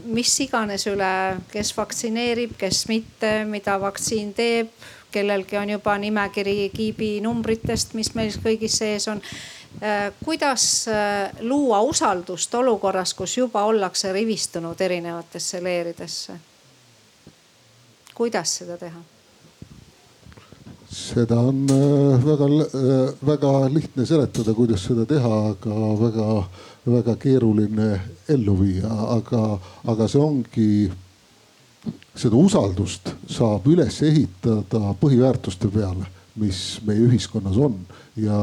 mis iganes üle, kes vaktsineerib, kes mitte, mida vaktsiin teeb. kellelgi on juba nimekiri kiibi numbritest, mis meil kõigis sees on äh, kuidas äh, luua usaldust olukorras, kus juba ollakse rivistunud erinevatesse leeridesse? kuidas seda teha? Seda on äh, väga, äh, väga lihtne seletada, kuidas seda teha, aga väga, väga keeruline ellu viia, aga, aga see ongi, seda usaldust saab üles ehitada põhiväärtuste peale mis meie ühiskonnas on. Ja,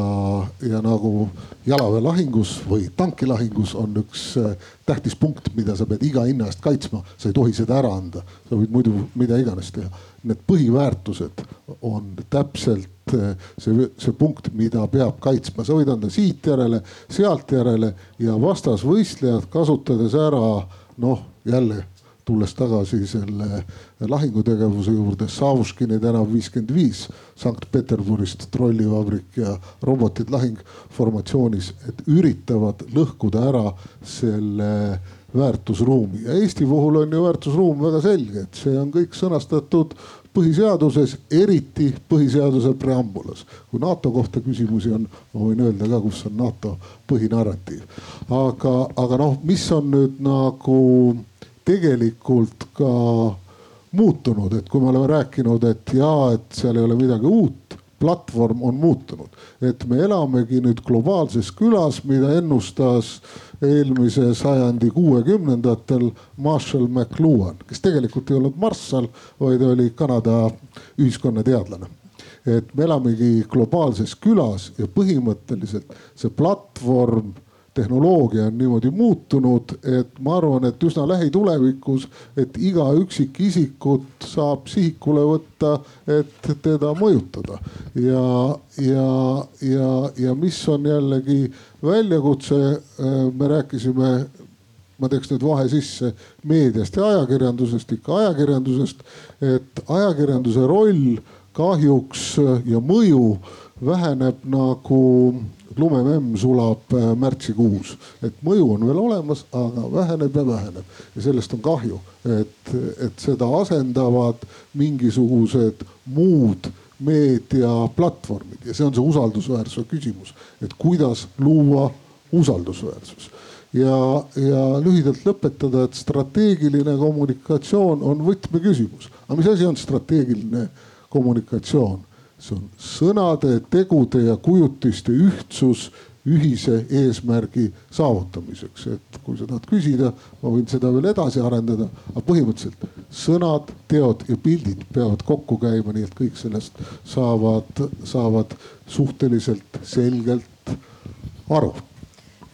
ja nagu jalaväelahingus või tankilahingus on üks äh, tähtis punkt, mida sa pead iga hinna eest kaitsma, sa ei tohi seda ära anda, sa võid muidu mida iganes teha. Need põhiväärtused on täpselt äh, see, see punkt, mida peab kaitsma, sa võid anda siit järele, sealt järele ja vastasvõistlejad kasutades ära noh, jälle tulles tagasi selle lahingutegevuse juurde, Savuškini tänav viiskümmend viis, Sankt-Peterburist trollivabrik ja robotid lahingformatsioonis, et üritavad lõhkuda ära selle väärtusruumi. Ja Eesti puhul on ju väärtusruum väga selge, et see on kõik sõnastatud põhiseaduses, eriti põhiseaduse preambulas. kui NATO kohta küsimusi on, ma võin öelda ka, kus on NATO põhinarratiiv. aga, aga noh, mis on nüüd nagu tegelikult ka muutunud, et kui me oleme rääkinud, et jaa, et seal ei ole midagi uut platvorm on muutunud. et me elamegi nüüd globaalses külas, mida ennustas eelmise sajandi kuuekümnendatel Marshall McLuhan, kes tegelikult ei olnud marssal, vaid oli Kanada ühiskonnateadlane et me elamegi globaalses külas ja põhimõtteliselt see platvorm tehnoloogia on niimoodi muutunud, et ma arvan, et üsna lähitulevikus, et iga üksikisikut saab sihikule võtta, et teda mõjutada. ja, ja, ja, ja mis on jällegi väljakutse, me rääkisime ma teeks nüüd vahe sisse meediast ja ajakirjandusest, ikka ajakirjandusest, et ajakirjanduse roll kahjuks ja mõju väheneb nagu lumememm sulab äh, märtsikuus, et mõju on veel olemas, aga väheneb ja väheneb ja sellest on kahju, et, et seda asendavad mingisugused muud meediaplatvormid ja see on see usaldusväärsuse küsimus, et kuidas luua usaldusväärsus ja, ja lühidalt lõpetada, et strateegiline kommunikatsioon on võtmeküsimus. aga mis asi on strateegiline kommunikatsioon? See on sõnade, tegude ja kujutiste ühtsus ühise eesmärgi saavutamiseks, et kui sa tahad küsida, ma võin seda veel edasi arendada, aga põhimõtteliselt sõnad, teod ja pildid peavad kokku käima, nii et kõik sellest saavad, saavad suhteliselt selgelt aru.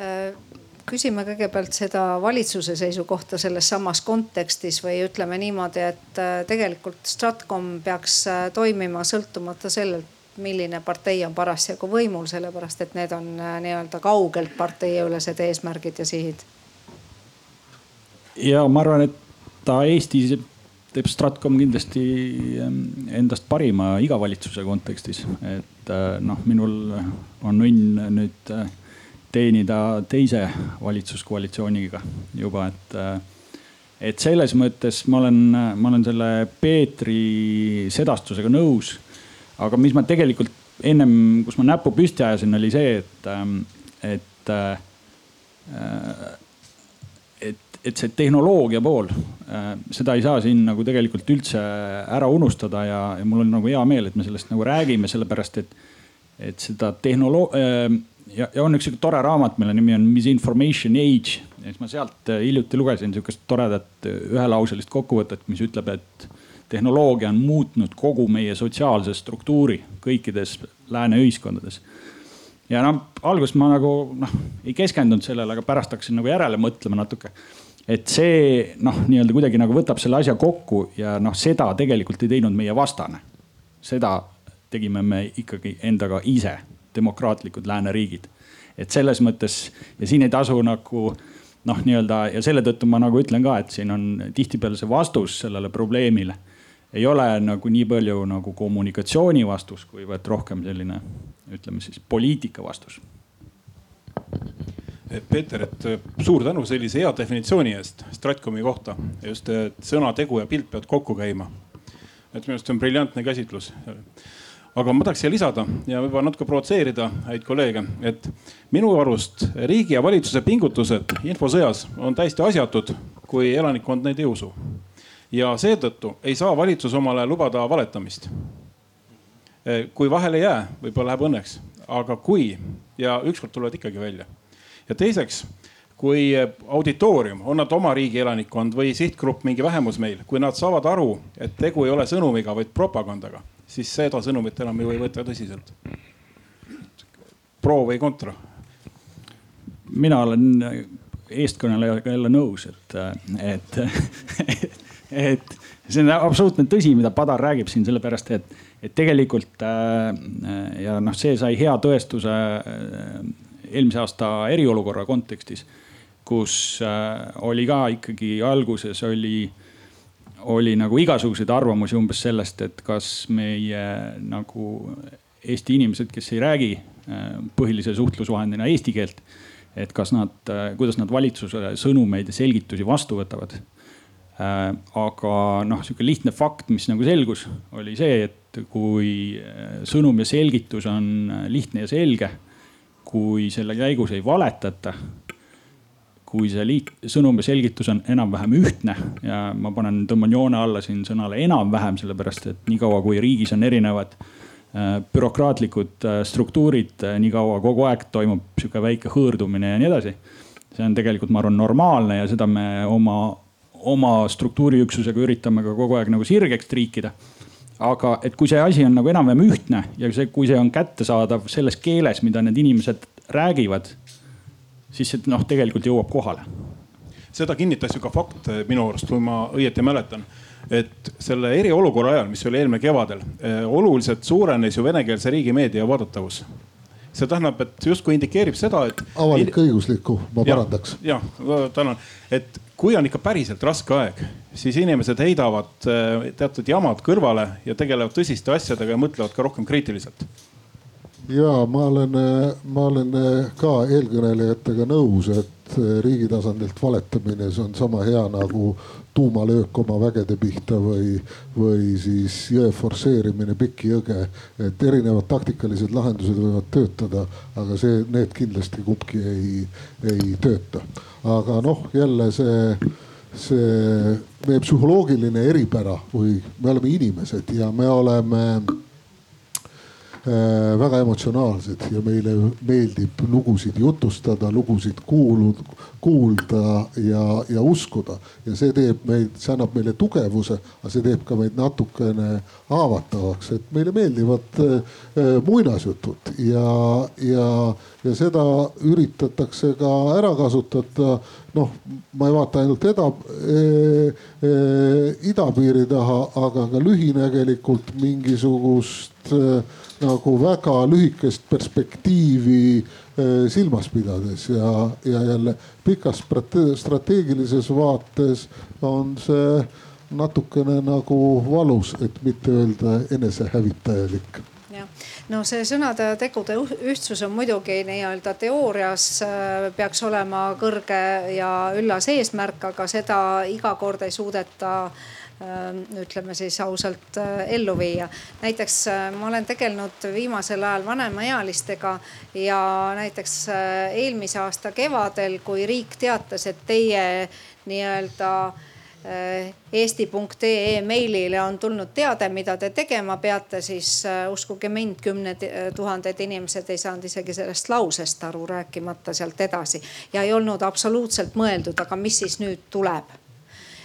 Äh küsime kõigepealt seda valitsuse seisukohta selles samas kontekstis või ütleme niimoodi, et äh, tegelikult Stratcom peaks äh, toimima sõltumata sellelt, milline partei on parasjagu võimul, sellepärast et need on äh, nii-öelda kaugelt parteiülesed eesmärgid ja sihid. ja ma arvan, et ta Eestis teeb Stratcom kindlasti ähm, endast parima iga valitsuse kontekstis, et noh, minul on õnn nüüd teenida teise valitsuskoalitsiooniga juba, et, et selles mõttes ma olen, ma olen selle Peetri sedastusega nõus. aga mis ma tegelikult ennem, kus ma näpu püsti ajasin, oli see, et, et, et, et see tehnoloogia pool, seda ei saa siin nagu tegelikult üldse ära unustada ja, ja mul on nagu hea meel, et me sellest nagu räägime, sellepärast et, et seda tehnoloogia ja, ja on üks sihuke tore raamat, mille nimi on Misinformation Age ja siis ma sealt äh, hiljuti lugesin sihukest toredat äh, ühelauselist kokkuvõtet, mis ütleb, et tehnoloogia on muutnud kogu meie sotsiaalse struktuuri kõikides lääne ühiskondades. ja noh, alguses ma nagu noh, ei keskendunud sellele, aga pärast hakkasin nagu järele mõtlema natuke. et see noh, nii-öelda kuidagi nagu võtab selle asja kokku ja noh, seda tegelikult ei teinud meie vastane. seda tegime me ikkagi endaga ise demokraatlikud lääneriigid. et selles mõttes ja siin ei tasu nagu noh, nii-öelda ja selle tõttu ma nagu ütlen ka, et siin on tihtipeale see vastus sellele probleemile ei ole nagu nii palju nagu kommunikatsiooni vastus, kuivõrd rohkem selline, ütleme siis poliitika vastus. Peeter, et suur tänu sellise hea definitsiooni eest Stratkomi kohta. just, et sõna, tegu ja pilt peavad kokku käima. et minu arust see on briljantne käsitlus aga ma tahaks siia lisada ja võib-olla natuke provotseerida häid kolleege, et minu arust riigi ja valitsuse pingutused infosõjas on täiesti asjatud, kui elanikkond neid ei usu. ja seetõttu ei saa valitsus omale lubada valetamist. kui vahele ei jää, võib-olla läheb õnneks, aga kui ja ükskord tulevad ikkagi välja. ja teiseks kui auditoorium, on nad oma riigi elanikkond või sihtgrupp, mingi vähemus meil, kui nad saavad aru, et tegu ei ole sõnumiga, vaid propagandaga, siis seda sõnumit enam ju ei võeta tõsiselt. pro või kontra? mina olen eestkõnelejaga jälle nõus, et, et, et see on absoluutne tõsi, mida Padar räägib siin, sellepärast et, et tegelikult ja noh, see sai hea tõestuse eelmise aasta eriolukorra kontekstis, kus oli ka ikkagi alguses oli oli nagu igasuguseid arvamusi umbes sellest, et kas meie nagu Eesti inimesed, kes ei räägi äh, põhilise suhtlusvahendina eesti keelt, et kas nad, äh, kuidas nad valitsuse sõnumeid ja selgitusi vastu võtavad. Äh, aga noh, sihuke lihtne fakt, mis nagu selgus, oli see, et kui sõnum ja selgitus on lihtne ja selge, kui selle käigus ei valetata kui see liit, sõnum ja selgitus on enam-vähem ühtne ja ma panen, tõmban joone alla siin sõnale enam-vähem, sellepärast et niikaua kui riigis on erinevad bürokraatlikud struktuurid nii kaua kogu aeg toimub sihuke väike hõõrdumine ja nii edasi. see on tegelikult, ma arvan, normaalne ja seda me oma, oma struktuuriüksusega üritame ka kogu aeg nagu sirgeks triikida aga et kui see asi on nagu enam-vähem ühtne ja see, kui see on kättesaadav selles keeles, mida need inimesed räägivad, siis see noh, tegelikult jõuab kohale. seda kinnitas ju ka fakt minu arust, kui ma õieti mäletan, et selle eriolukorra ajal, mis oli eelmine kevadel, eh, oluliselt suurenes ju venekeelse riigimeedia vaadatavus see tähendab, et justkui indikeerib seda, et. avalik-õiguslikku, ma parandaks. jah, tänan, et kui on ikka päriselt raske aeg, siis inimesed heidavad eh, teatud jamad kõrvale ja tegelevad tõsiste asjadega ja mõtlevad ka rohkem kriitiliselt ja ma olen, ma olen ka eelkõnelejatega nõus, et riigi tasandilt valetamine, see on sama hea nagu tuumalöök oma vägede pihta või, või siis jõe forsseerimine pikki jõge. et erinevad taktikalised lahendused võivad töötada, aga see, need kindlasti kumbki ei, ei tööta. aga noh, jälle see, see meie psühholoogiline eripära või me oleme inimesed ja me oleme Äh, väga emotsionaalsed ja meile meeldib lugusid jutustada, lugusid kuulud, kuulda ja, ja uskuda. ja see teeb meid, see annab meile tugevuse, aga see teeb ka meid natukene haavatavaks, et meile meeldivad äh, muinasjutud ja, ja, ja seda üritatakse ka ära kasutada. Noh, ma ei vaata ainult eda, e, idapiiri taha, aga ka lühinägelikult mingisugust nagu väga lühikest perspektiivi eh, silmas pidades. Ja, ja jälle pikas strateegilises vaates on see natukene nagu valus, et mitte öelda enesehävitajalik no see sõnade ja tegude ühtsus on muidugi nii-öelda teoorias äh, peaks olema kõrge ja üllas eesmärk, aga seda iga kord ei suudeta Äh, ütleme siis ausalt äh, ellu viia. näiteks ma olen tegelenud viimasel ajal vanemaealistega ja näiteks eelmise aasta kevadel, kui riik teatas, et teie nii-öelda eesti.ee meilile on tulnud teade, mida te tegema peate, siis uskuge mind, kümned tuhanded inimesed ei saanud isegi sellest lausest aru, rääkimata sealt edasi. ja ei olnud absoluutselt mõeldud, aga mis siis nüüd tuleb.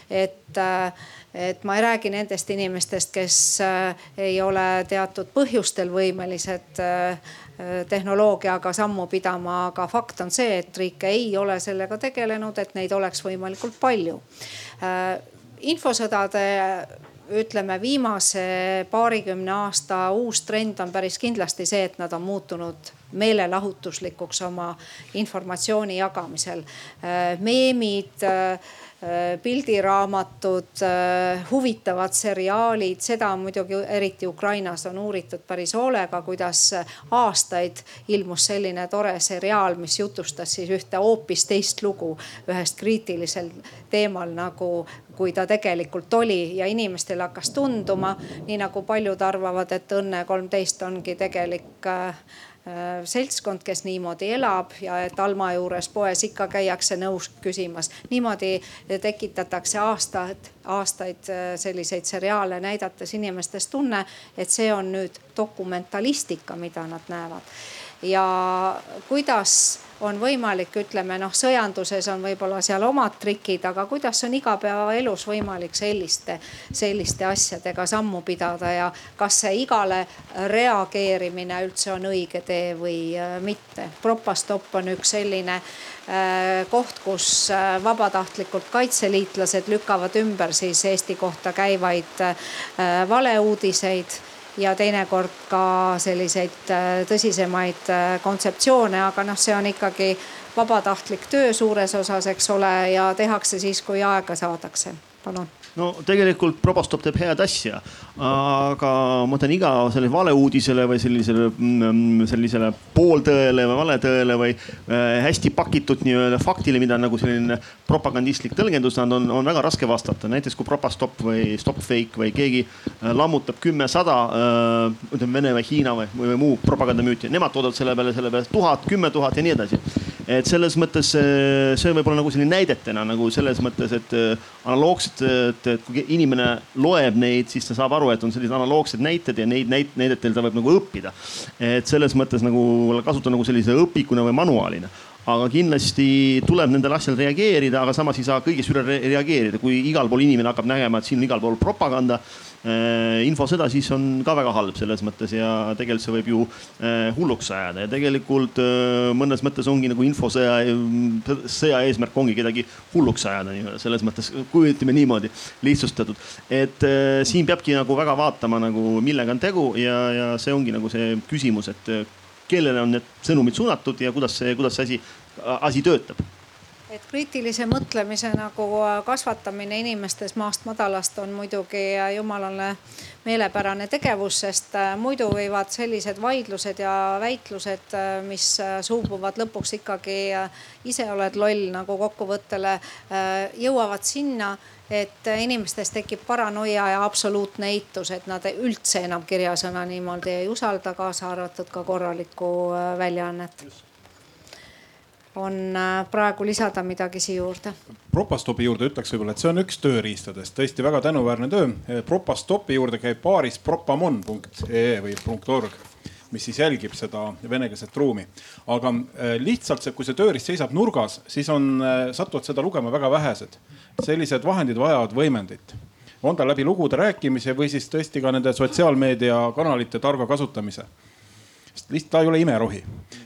et äh, et ma ei räägi nendest inimestest, kes äh, ei ole teatud põhjustel võimelised äh, tehnoloogiaga sammu pidama, aga fakt on see, et riik ei ole sellega tegelenud, et neid oleks võimalikult palju. Äh, infosõdade ütleme viimase paarikümne aasta uus trend on päris kindlasti see, et nad on muutunud meelelahutuslikuks oma informatsiooni jagamisel. meemid Äh, pildiraamatud, äh, huvitavad seriaalid, seda muidugi eriti Ukrainas on uuritud päris hoolega, kuidas aastaid ilmus selline tore seriaal, mis jutustas siis ühte hoopis teist lugu ühest kriitilisel teemal nagu kui ta tegelikult oli ja inimestel hakkas tunduma, nii nagu paljud arvavad, et Õnne kolmteist ongi tegelik äh, Äh, seltskond, kes niimoodi elab ja et Alma juures poes ikka käiakse nõus küsimas. niimoodi tekitatakse aastaid, aastaid äh, selliseid seriaale näidates inimestes tunne, et see on nüüd dokumentalistika, mida nad näevad. Ja kuidas on võimalik, ütleme noh, sõjanduses on võib-olla seal omad trikid, aga kuidas on igapäevaelus võimalik selliste, selliste asjadega sammu pidada ja kas see igale reageerimine üldse on õige tee või äh, mitte. Propastop on üks selline äh, koht, kus äh, vabatahtlikult kaitseliitlased lükkavad ümber siis Eesti kohta käivaid valeuudiseid ja teinekord ka selliseid äh, tõsisemaid äh, kontseptsioone, aga noh, see on ikkagi vabatahtlik töö suures osas, eks ole, ja tehakse siis, kui aega saadakse. palun no tegelikult Probostop teeb head asja, aga ma mõtlen iga selle valeuudisele või sellisele, mm, sellisele pooltõele või valetõele või äh, hästi pakitud nii-öelda faktile, mida nagu selline propagandistlik tõlgendus on, on, on väga raske vastata. näiteks kui Propastop või Stopfake või keegi äh, lammutab kümme-sada, äh, ütleme Vene või Hiina või, või muu propagandamüüti, nemad toodavad selle peale, selle peale tuhat, kümme tuhat ja nii edasi et selles mõttes see võib-olla nagu selline näidetena nagu selles mõttes, et analoogselt, et, et kui inimene loeb neid, siis ta saab aru, et on sellised analoogsed näited ja neid näit-, näidetel ta võib nagu õppida. et selles mõttes nagu kasutada nagu sellise õpikuna või manuaalina aga kindlasti tuleb nendele asjadele reageerida, aga samas ei saa kõigest üle reageerida, kui igal pool inimene hakkab nägema, et siin on igal pool propaganda äh, infosõda, siis on ka väga halb selles mõttes ja tegelikult see võib ju äh, hulluks ajada ja tegelikult äh, mõnes mõttes ongi nagu infosõja, sõja eesmärk ongi kedagi hulluks ajada nii-öelda selles mõttes, kujutame niimoodi lihtsustatud. et siin peabki nagu väga vaatama nagu millega on tegu ja, ja see ongi nagu see küsimus, et kellele on need sõnumid suunatud ja kuidas see, kuidas see asi, asi töötab et kriitilise mõtlemise nagu kasvatamine inimestes maast madalast on muidugi jumalale meelepärane tegevus, sest äh, muidu võivad sellised vaidlused ja väitlused, äh, mis äh, suubuvad lõpuks ikkagi ise oled loll nagu kokkuvõttele, jõuavad sinna et inimestes tekib paranoia ja absoluutne eitus, et nad üldse enam kirjasõna niimoodi ei usalda, kaasa arvatud ka korralikku äh, väljaannet. On äh, praegu lisada midagi siia juurde? Propastopi juurde ütleks võib-olla, et see on üks tööriistadest, tõesti väga tänuväärne töö. Propastopi juurde käib baaris propamon.ee või .org mis siis jälgib seda venekeelset ruumi. aga äh, lihtsalt see, kui see tööriist seisab nurgas, siis on, satuvad seda lugema väga vähesed sellised vahendid vajavad võimendit on ta läbi lugude rääkimise või siis tõesti ka nende sotsiaalmeediakanalite targa kasutamise. Sest lihtsalt ta ei ole imerohi.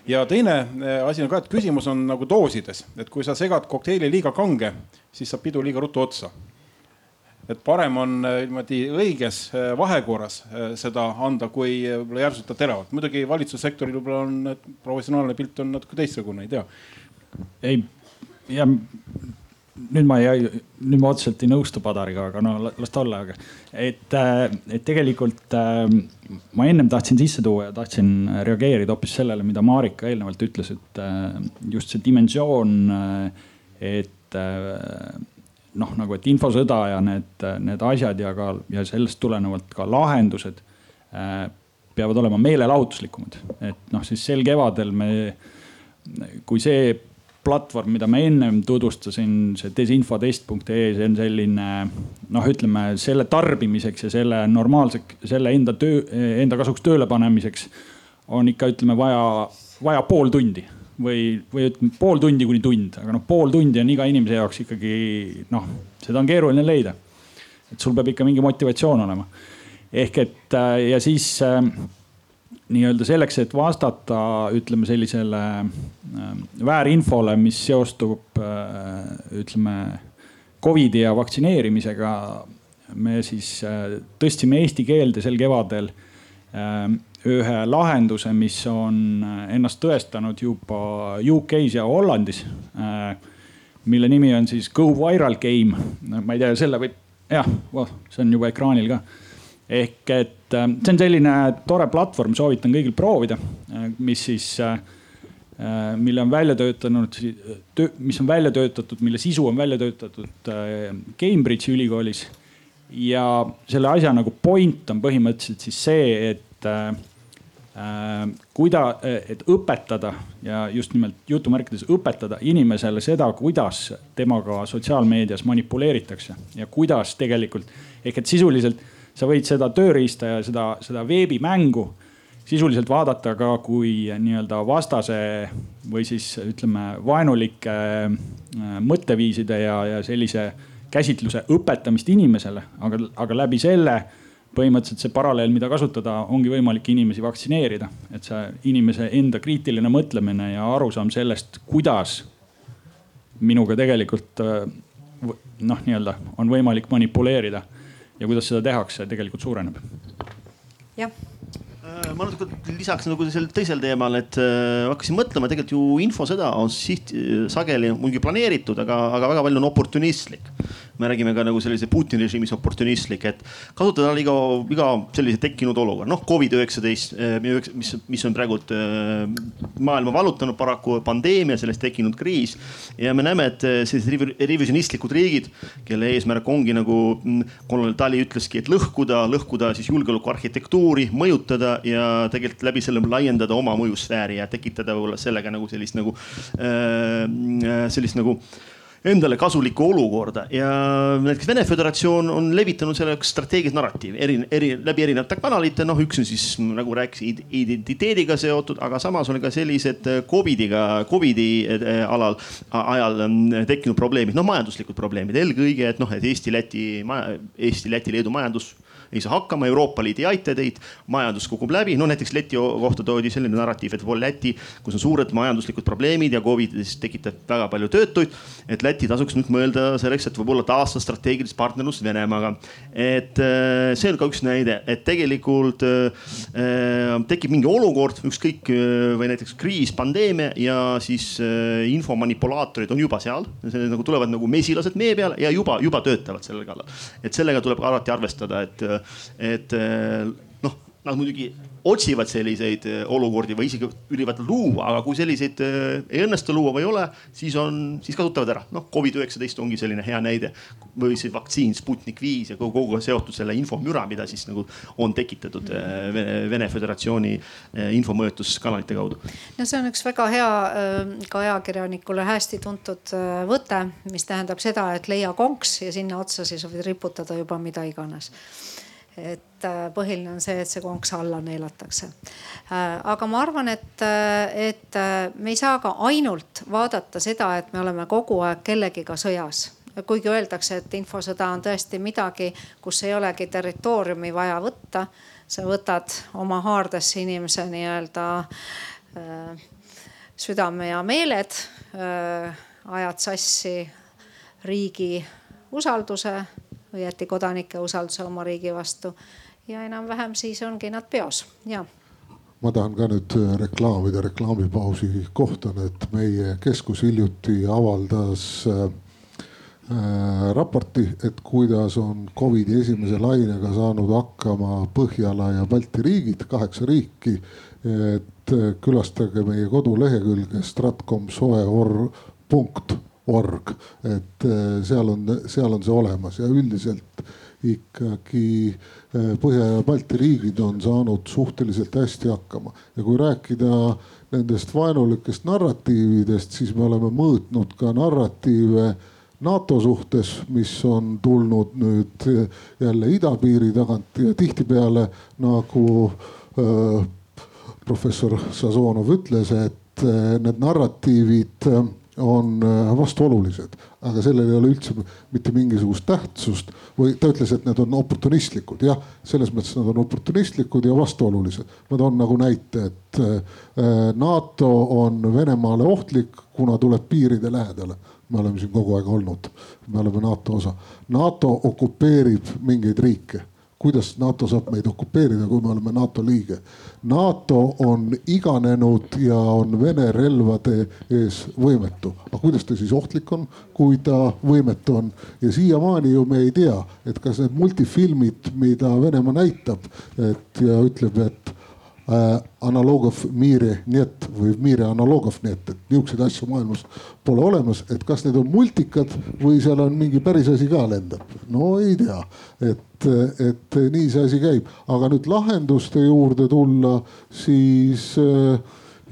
ja teine eh, asi on ka, et küsimus on nagu doosides, et kui sa segad kokteili liiga kange, siis saab pidu liiga ruttu otsa. et parem on eh, niimoodi õiges eh, vahekorras seda anda, kui võib-olla järsult teravalt. muidugi valitsussektoril võib-olla on professionaalne pilt on natuke teistsugune, ei tea. ei ja nüüd ma ei, nüüd ma otseselt ei nõustu Padariga, aga no las ta olla, aga et, äh, et tegelikult äh, ma ennem tahtsin sisse tuua ja tahtsin reageerida hoopis sellele, mida Marika eelnevalt ütles, et äh, just see dimensioon, et noh, nagu, et infosõda ja need, need asjad ja ka ja sellest tulenevalt ka lahendused peavad olema meelelahutuslikumad, et noh, siis sel kevadel me, kui see platvorm, mida ma ennem tutvustasin, see desinfotest.ee, see on selline noh, ütleme selle tarbimiseks ja selle normaalseks, selle enda töö, enda kasuks tööle panemiseks on ikka ütleme vaja, vaja pool tundi või, või ütleme pool tundi kuni tund, aga noh, pool tundi on iga inimese jaoks ikkagi noh, seda on keeruline leida. et sul peab ikka mingi motivatsioon olema. ehk et ja siis äh, nii-öelda selleks, et vastata, ütleme sellisele äh, väärinfole, mis seostub äh, ütleme Covidi ja vaktsineerimisega. me siis äh, tõstsime eesti keelde sel kevadel ühe lahenduse, mis on ennast tõestanud juba UK-s ja Hollandis. mille nimi on siis Go Viral Game, ma ei tea, selle võib, jah, see on juba ekraanil ka ehk et äh, see on selline tore platvorm, soovitan kõigil proovida, äh, mis siis, äh, mille on välja töötanud, mis on välja töötatud, mille sisu on välja töötatud Cambridge'i ülikoolis. ja selle asja nagu point on põhimõtteliselt siis see, et kuida-, et õpetada ja just nimelt jutumärkides õpetada inimesele seda, kuidas temaga sotsiaalmeedias manipuleeritakse ja kuidas tegelikult ehk et sisuliselt sa võid seda tööriista ja seda, seda veebimängu sisuliselt vaadata ka kui nii-öelda vastase või siis ütleme vaenulike äh, mõtteviiside ja, ja sellise käsitluse õpetamist inimesele, aga, aga läbi selle põhimõtteliselt see paralleel, mida kasutada, ongi võimalik inimesi vaktsineerida. et see inimese enda kriitiline mõtlemine ja arusaam sellest, kuidas minuga tegelikult äh, noh, nii-öelda on võimalik manipuleerida ja kuidas seda tehakse, tegelikult suureneb. jah äh, ma natuke lisaks nagu sel teisel teemal, et äh, hakkasin mõtlema, tegelikult ju infosõda on siht sageli muidugi planeeritud, aga, aga väga palju on oportunistlik. Me räägime ka nagu sellise Putini režiimis oportunistlik, et kasutada iga, iga sellise tekkinud olukorra, noh Covid üheksateist, mis, mis on praegult maailma vallutanud paraku pandeemia, sellest tekkinud kriis. ja me näeme, et sellised revisionistlikud riigid, kelle eesmärk ongi nagu mm, kolonel Tali ütleski, et lõhkuda, lõhkuda siis julgeolekuarhitektuuri, mõjutada ja tegelikult läbi selle laiendada oma mõjusfääri ja tekitada võib-olla sellega nagu sellist nagu äh,, sellist nagu endale kasulikku olukorda ja näiteks Vene Föderatsioon on levitanud selleks strateegilist narratiivi eri, eri, läbi erinevate kanalite. noh, üks on siis nagu rääkisin identiteediga seotud, aga samas on ka sellised Covidiga, Covidi äh, alal, ajal mm, tekkinud probleemid, noh majanduslikud probleemid eelkõige, et noh, et Eesti, Läti, Eesti, Läti, Leedu majandus ei saa hakkama, Euroopa Liit ei aita teid, majandus kukub läbi. no näiteks Läti kohta toodi selline narratiiv, et pool Läti, kus on suured majanduslikud probleemid ja Covid tekitab väga palju töötuid. et Läti tasuks nüüd mõelda selleks, et võib-olla taastada strateegilist partnerlust Venemaaga. et äh, see on ka üks näide, et tegelikult äh, äh tekib mingi olukord, ükskõik või näiteks kriis, pandeemia ja siis infomanipulaatorid on juba seal. nagu tulevad nagu mesilased mee peale ja juba, juba töötavad selle kallal. et sellega tuleb alati arvestada, et et noh, nad muidugi otsivad selliseid äh, olukordi või isegi üritavad luua, aga kui selliseid äh, ei õnnestu luua või ei ole, siis on, siis kasutavad ära. noh, Covid-19 ongi selline hea näide või see vaktsiin Sputnik viis ja kogu, kogu seotud selle infomüra, mida siis nagu on tekitatud äh, Vene Föderatsiooni infomõjutuskanalite kaudu. no see on üks väga hea ka ajakirjanikule hästi tuntud võte, mis tähendab seda, et leia konks ja sinna otsa siis võid riputada juba mida iganes et äh, põhiline on see, et see konks alla neelatakse. Äh, aga ma arvan, et, äh, et me ei saa ka ainult vaadata seda, et me oleme kogu aeg kellegiga sõjas kuigi öeldakse, et infosõda on tõesti midagi, kus ei olegi territooriumi vaja võtta. sa võtad oma haardesse inimese nii-öelda südame ja meeled ajad sassi riigi usalduse õieti kodanike usalduse oma riigi vastu. ja enam-vähem siis ongi nad peos ja ma tahan ka nüüd äh, reklaamida reklaamipausi kohta, et meie keskus hiljuti avaldas äh, äh, raporti, et kuidas on Covidi esimese lainega saanud hakkama Põhjala ja Balti riigid, kaheksa riiki. et külastage meie kodulehekülge stratcom.soe.org org, et äh, seal on, seal on see olemas. Ja üldiselt ikkagi äh, Põhja ja Balti riigid on saanud suhteliselt hästi hakkama. Ja kui rääkida nendest vaenulikest narratiividest, siis me oleme mõõtnud ka narratiive NATO suhtes, mis on tulnud nüüd jälle idapiiri tagant ja tihtipeale nagu äh, professor Sazonov ütles, et äh, need narratiivid äh, on äh, vastuolulised, aga sellel ei ole üldse mitte mingisugust tähtsust või ta ütles, et need on oportunistlikud, jah, selles mõttes nad on oportunistlikud ja vastuolulised. ma toon nagu näite, et äh, NATO on Venemaale ohtlik, kuna tuleb piiride lähedale. me oleme siin kogu aeg olnud, me oleme NATO osa. NATO okupeerib mingeid riike kuidas NATO saab meid okupeerida, kui me oleme NATO liige. NATO on iganenud ja on Vene relvade ees võimetu. aga kuidas ta siis ohtlik on, kui ta võimetu on? ja siiamaani ju me ei tea, et kas need multifilmid, mida Venemaa näitab, et ja ütleb, et Äh, analoogov Mire Net või Mire analoogov Net, et niisuguseid asju maailmas pole olemas, et kas need on multikad või seal on mingi päris asi ka lendab, no ei tea, et, et nii see asi käib, aga nüüd lahenduste juurde tulla, siis äh,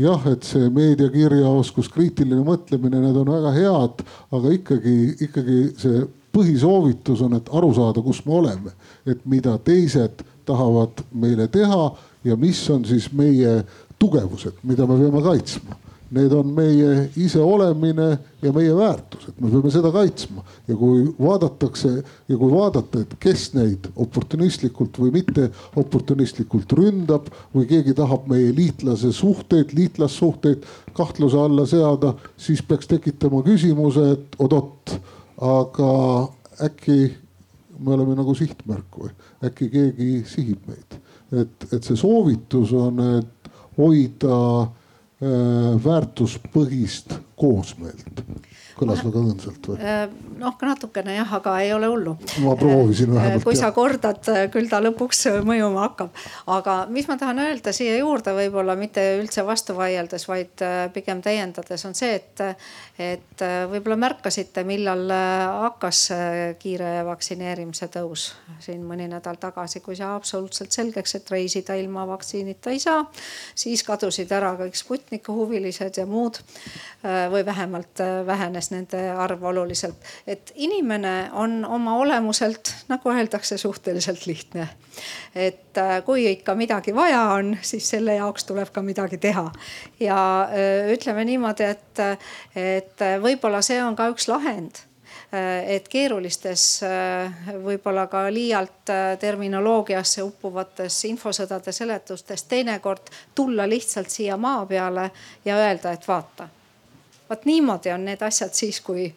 jah, et see meediakirjaoskus, kriitiline mõtlemine, need on väga head, aga ikkagi, ikkagi see põhisoovitus on, et aru saada, kus me oleme et mida teised tahavad meile teha ja mis on siis meie tugevused, mida me peame kaitsma. Need on meie iseolemine ja meie väärtused, me peame seda kaitsma ja kui vaadatakse ja kui vaadata, et kes neid oportunistlikult või mitte oportunistlikult ründab või keegi tahab meie liitlase suhteid, liitlassuhteid kahtluse alla seada, siis peaks tekitama küsimuse, et oot-oot, aga äkki me oleme nagu sihtmärk või? Äkki keegi sihib meid? Et, et see soovitus on, et hoida äh, väärtuspõhist koosmeelt kõlas väga õõnsalt või? Äh, noh, natukene jah, aga ei ole hullu. ma proovisin äh, vähemalt. kui sa kordad, äh, küll ta lõpuks mõjuma hakkab. aga mis ma tahan öelda siia juurde, võib-olla mitte üldse vastu vaieldes, vaid pigem täiendades on see, et, et võib-olla märkasite, millal hakkas kiire vaktsineerimise tõus siin mõni nädal tagasi, kui sai absoluutselt selgeks, et reisida ilma vaktsiinita ei saa. siis kadusid ära kõik Sputniku huvilised ja muud või vähemalt vähenes vähenes nende arv oluliselt. et inimene on oma olemuselt, nagu öeldakse, suhteliselt lihtne. et äh, kui ikka midagi vaja on, siis selle jaoks tuleb ka midagi teha. ja äh, ütleme niimoodi, et, et võib-olla see on ka üks lahend äh, et keerulistes, võib-olla ka liialt terminoloogiasse uppuvates infosõdade seletustes teinekord tulla lihtsalt siia maa peale ja öelda, et vaata vot niimoodi on need asjad siis, kui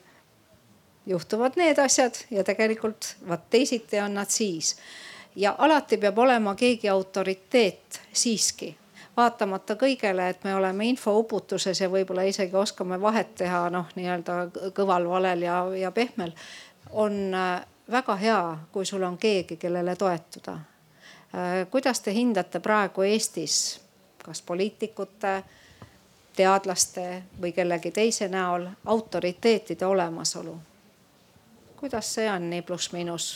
juhtuvad need asjad ja tegelikult vot teisiti on nad siis. ja alati peab olema keegi autoriteet siiski vaatamata kõigele, et me oleme infouputuses ja võib-olla isegi oskame vahet teha noh, nii-öelda kõval valel ja, ja pehmel. on äh, väga hea, kui sul on keegi, kellele toetuda. Äh, kuidas te hindate praegu Eestis, kas poliitikute teadlaste või kellegi teise näol autoriteetide olemasolu. kuidas see on nii pluss-miinus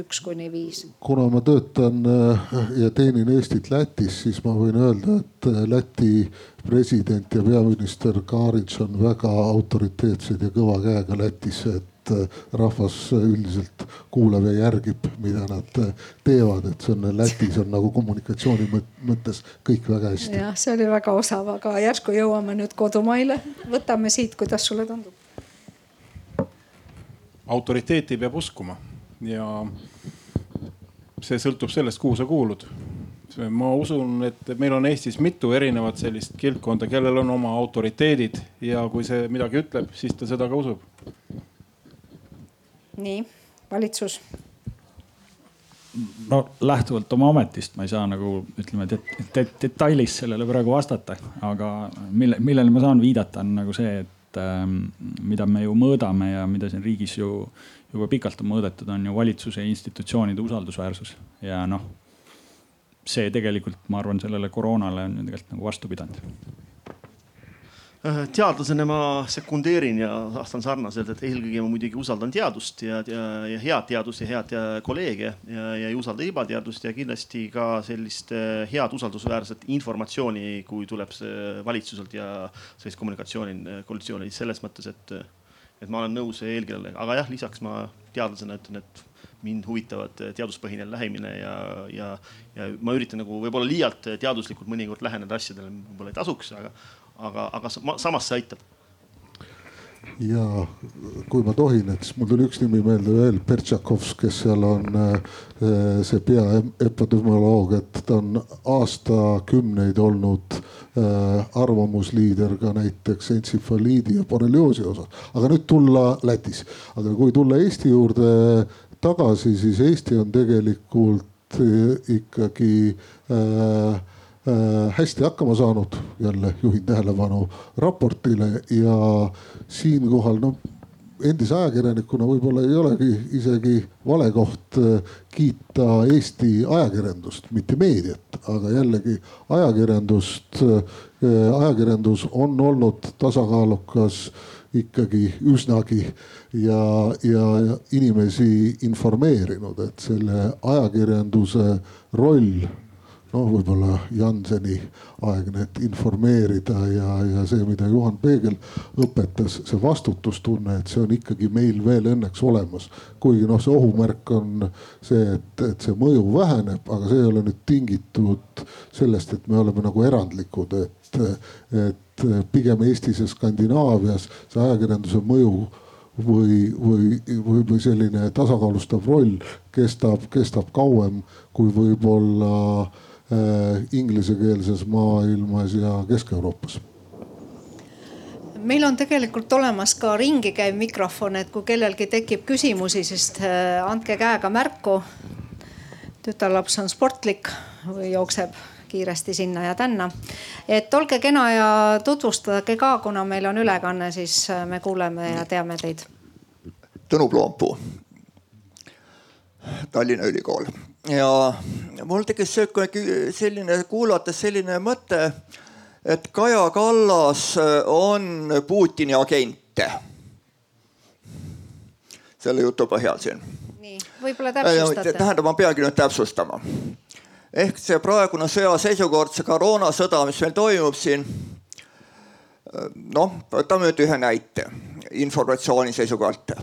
üks kuni viis? kuna ma töötan äh, ja teenin Eestit Lätis, siis ma võin öelda, et äh, Läti president ja peaminister Karic on väga autoriteetsed ja kõva käega Lätis, et rahvas üldiselt kuulab ja järgib, mida nad äh, teevad, et see on Lätis on nagu kommunikatsiooni mõttes kõik väga hästi. jah, see oli väga osav, aga järsku jõuame nüüd kodumaile, võtame siit, kuidas sulle tundub? autoriteeti peab uskuma ja see sõltub sellest, kuhu sa kuulud ma usun, et meil on Eestis mitu erinevat sellist kildkonda, kellel on oma autoriteedid ja kui see midagi ütleb, siis ta seda ka usub nii, valitsus? no lähtuvalt oma ametist ma ei saa nagu ütleme det, det, detailis sellele praegu vastata, aga mille, millele ma saan viidata, on nagu see, et ähm, mida me ju mõõdame ja mida siin riigis ju juba pikalt on mõõdetud, on ju valitsuse institutsioonide usaldusväärsus ja noh, see tegelikult, ma arvan, sellele koroonale on ju tegelikult nagu vastu pidanud teadlasena ma sekundeerin ja vastan sarnaselt, et eelkõige ma muidugi usaldan teadust ja, ja, ja head teadust ja head ja kolleege ja, ja ei usalda ebateadust ja kindlasti ka sellist äh, head usaldusväärset informatsiooni, kui tuleb see valitsuselt ja sellist kommunikatsiooni, äh, koalitsiooni. Selles mõttes, et, et ma olen nõus eelkõnelejaga, aga jah, lisaks ma teadlasena ütlen, et mind huvitavad teaduspõhine lähemine ja, ja, ja ma üritan nagu võib-olla liialt teaduslikult mõnikord läheneda asjadele, võib-olla ei tasuks, aga aga, aga samas see aitab. ja kui ma tohin, et siis mul tuli üks nimi meelde veel, Bertšakovs, kes seal on äh, see peaepidemioloog, et ta on aastakümneid olnud äh, arvamusliider ka näiteks entsefaliidi ja borrelioosi osas. aga nüüd tulla Lätis, aga kui tulla Eesti juurde tagasi, siis Eesti on tegelikult äh, ikkagi äh, Äh, hästi hakkama saanud, jälle juhin tähelepanu raportile ja siinkohal noh endise ajakirjanikuna võib-olla ei olegi isegi vale koht äh, kiita Eesti ajakirjandust, mitte meediat, aga jällegi ajakirjandust. Äh, ajakirjandus on olnud tasakaalukas ikkagi üsnagi ja, ja inimesi informeerinud, et selle ajakirjanduse roll noh, võib-olla Janseni aegne, et informeerida ja, ja see, mida Juhan Peegel õpetas, see vastutustunne, et see on ikkagi meil veel õnneks olemas. kuigi noh, see ohumärk on see, et, et see mõju väheneb, aga see ei ole nüüd tingitud sellest, et me oleme nagu erandlikud, et, et pigem Eestis ja Skandinaavias see ajakirjanduse mõju või, või, või, või selline tasakaalustav roll kestab, kestab kauem kui võib-olla äh, inglisekeelses maailmas ja Kesk-Euroopas meil on tegelikult olemas ka ringi käiv mikrofon, et kui kellelgi tekib küsimusi, siis äh, andke käega märku. tütarlaps on sportlik või jookseb kiiresti sinna ja tänna. et olge kena ja tutvustage ka, kuna meil on ülekanne, siis me kuuleme ja teame teid. Tõnu Ploompuu, Tallinna Ülikool ja mul tekkis selline, kuulates selline mõte, et Kaja Kallas on Putini agente. selle jutu põhjal siin. nii, võib-olla täpsustate. tähendab, ma peangi nüüd täpsustama. ehk see praegune sõjaseisukord, see koroonasõda, mis meil toimub siin. noh, võtame nüüd ühe näite informatsiooni seisukohalt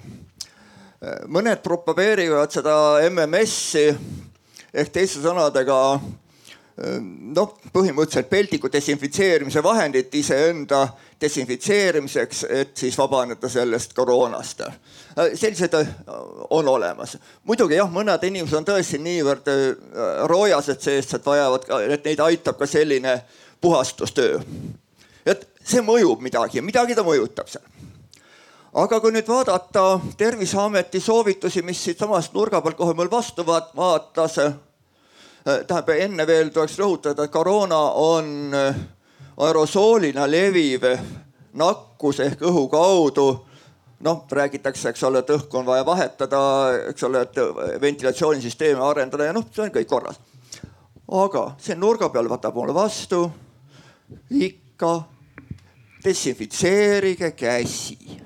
mõned propageerivad seda MMS-i ehk teiste sõnadega noh, põhimõtteliselt peldiku desinfitseerimise vahendit iseenda desinfitseerimiseks, et siis vabaneda sellest koroonast. sellised on olemas. muidugi jah, mõned inimesed on tõesti niivõrd roojased seest, et vajavad, et neid aitab ka selline puhastustöö. et see mõjub midagi, midagi ta mõjutab seal aga kui nüüd vaadata Terviseameti soovitusi, mis siitsamast nurga pealt kohe mul vastu vaatas Äh, tähendab enne veel tuleks rõhutada, et koroona on äh, aerosoolina leviv nakkus ehk õhu kaudu noh, räägitakse, eks ole, et õhku on vaja vahetada, eks ole, et ventilatsioonisüsteeme arendada ja noh, see on kõik korras. aga see nurga peal võtab mulle vastu ikka desinfitseerige käsi.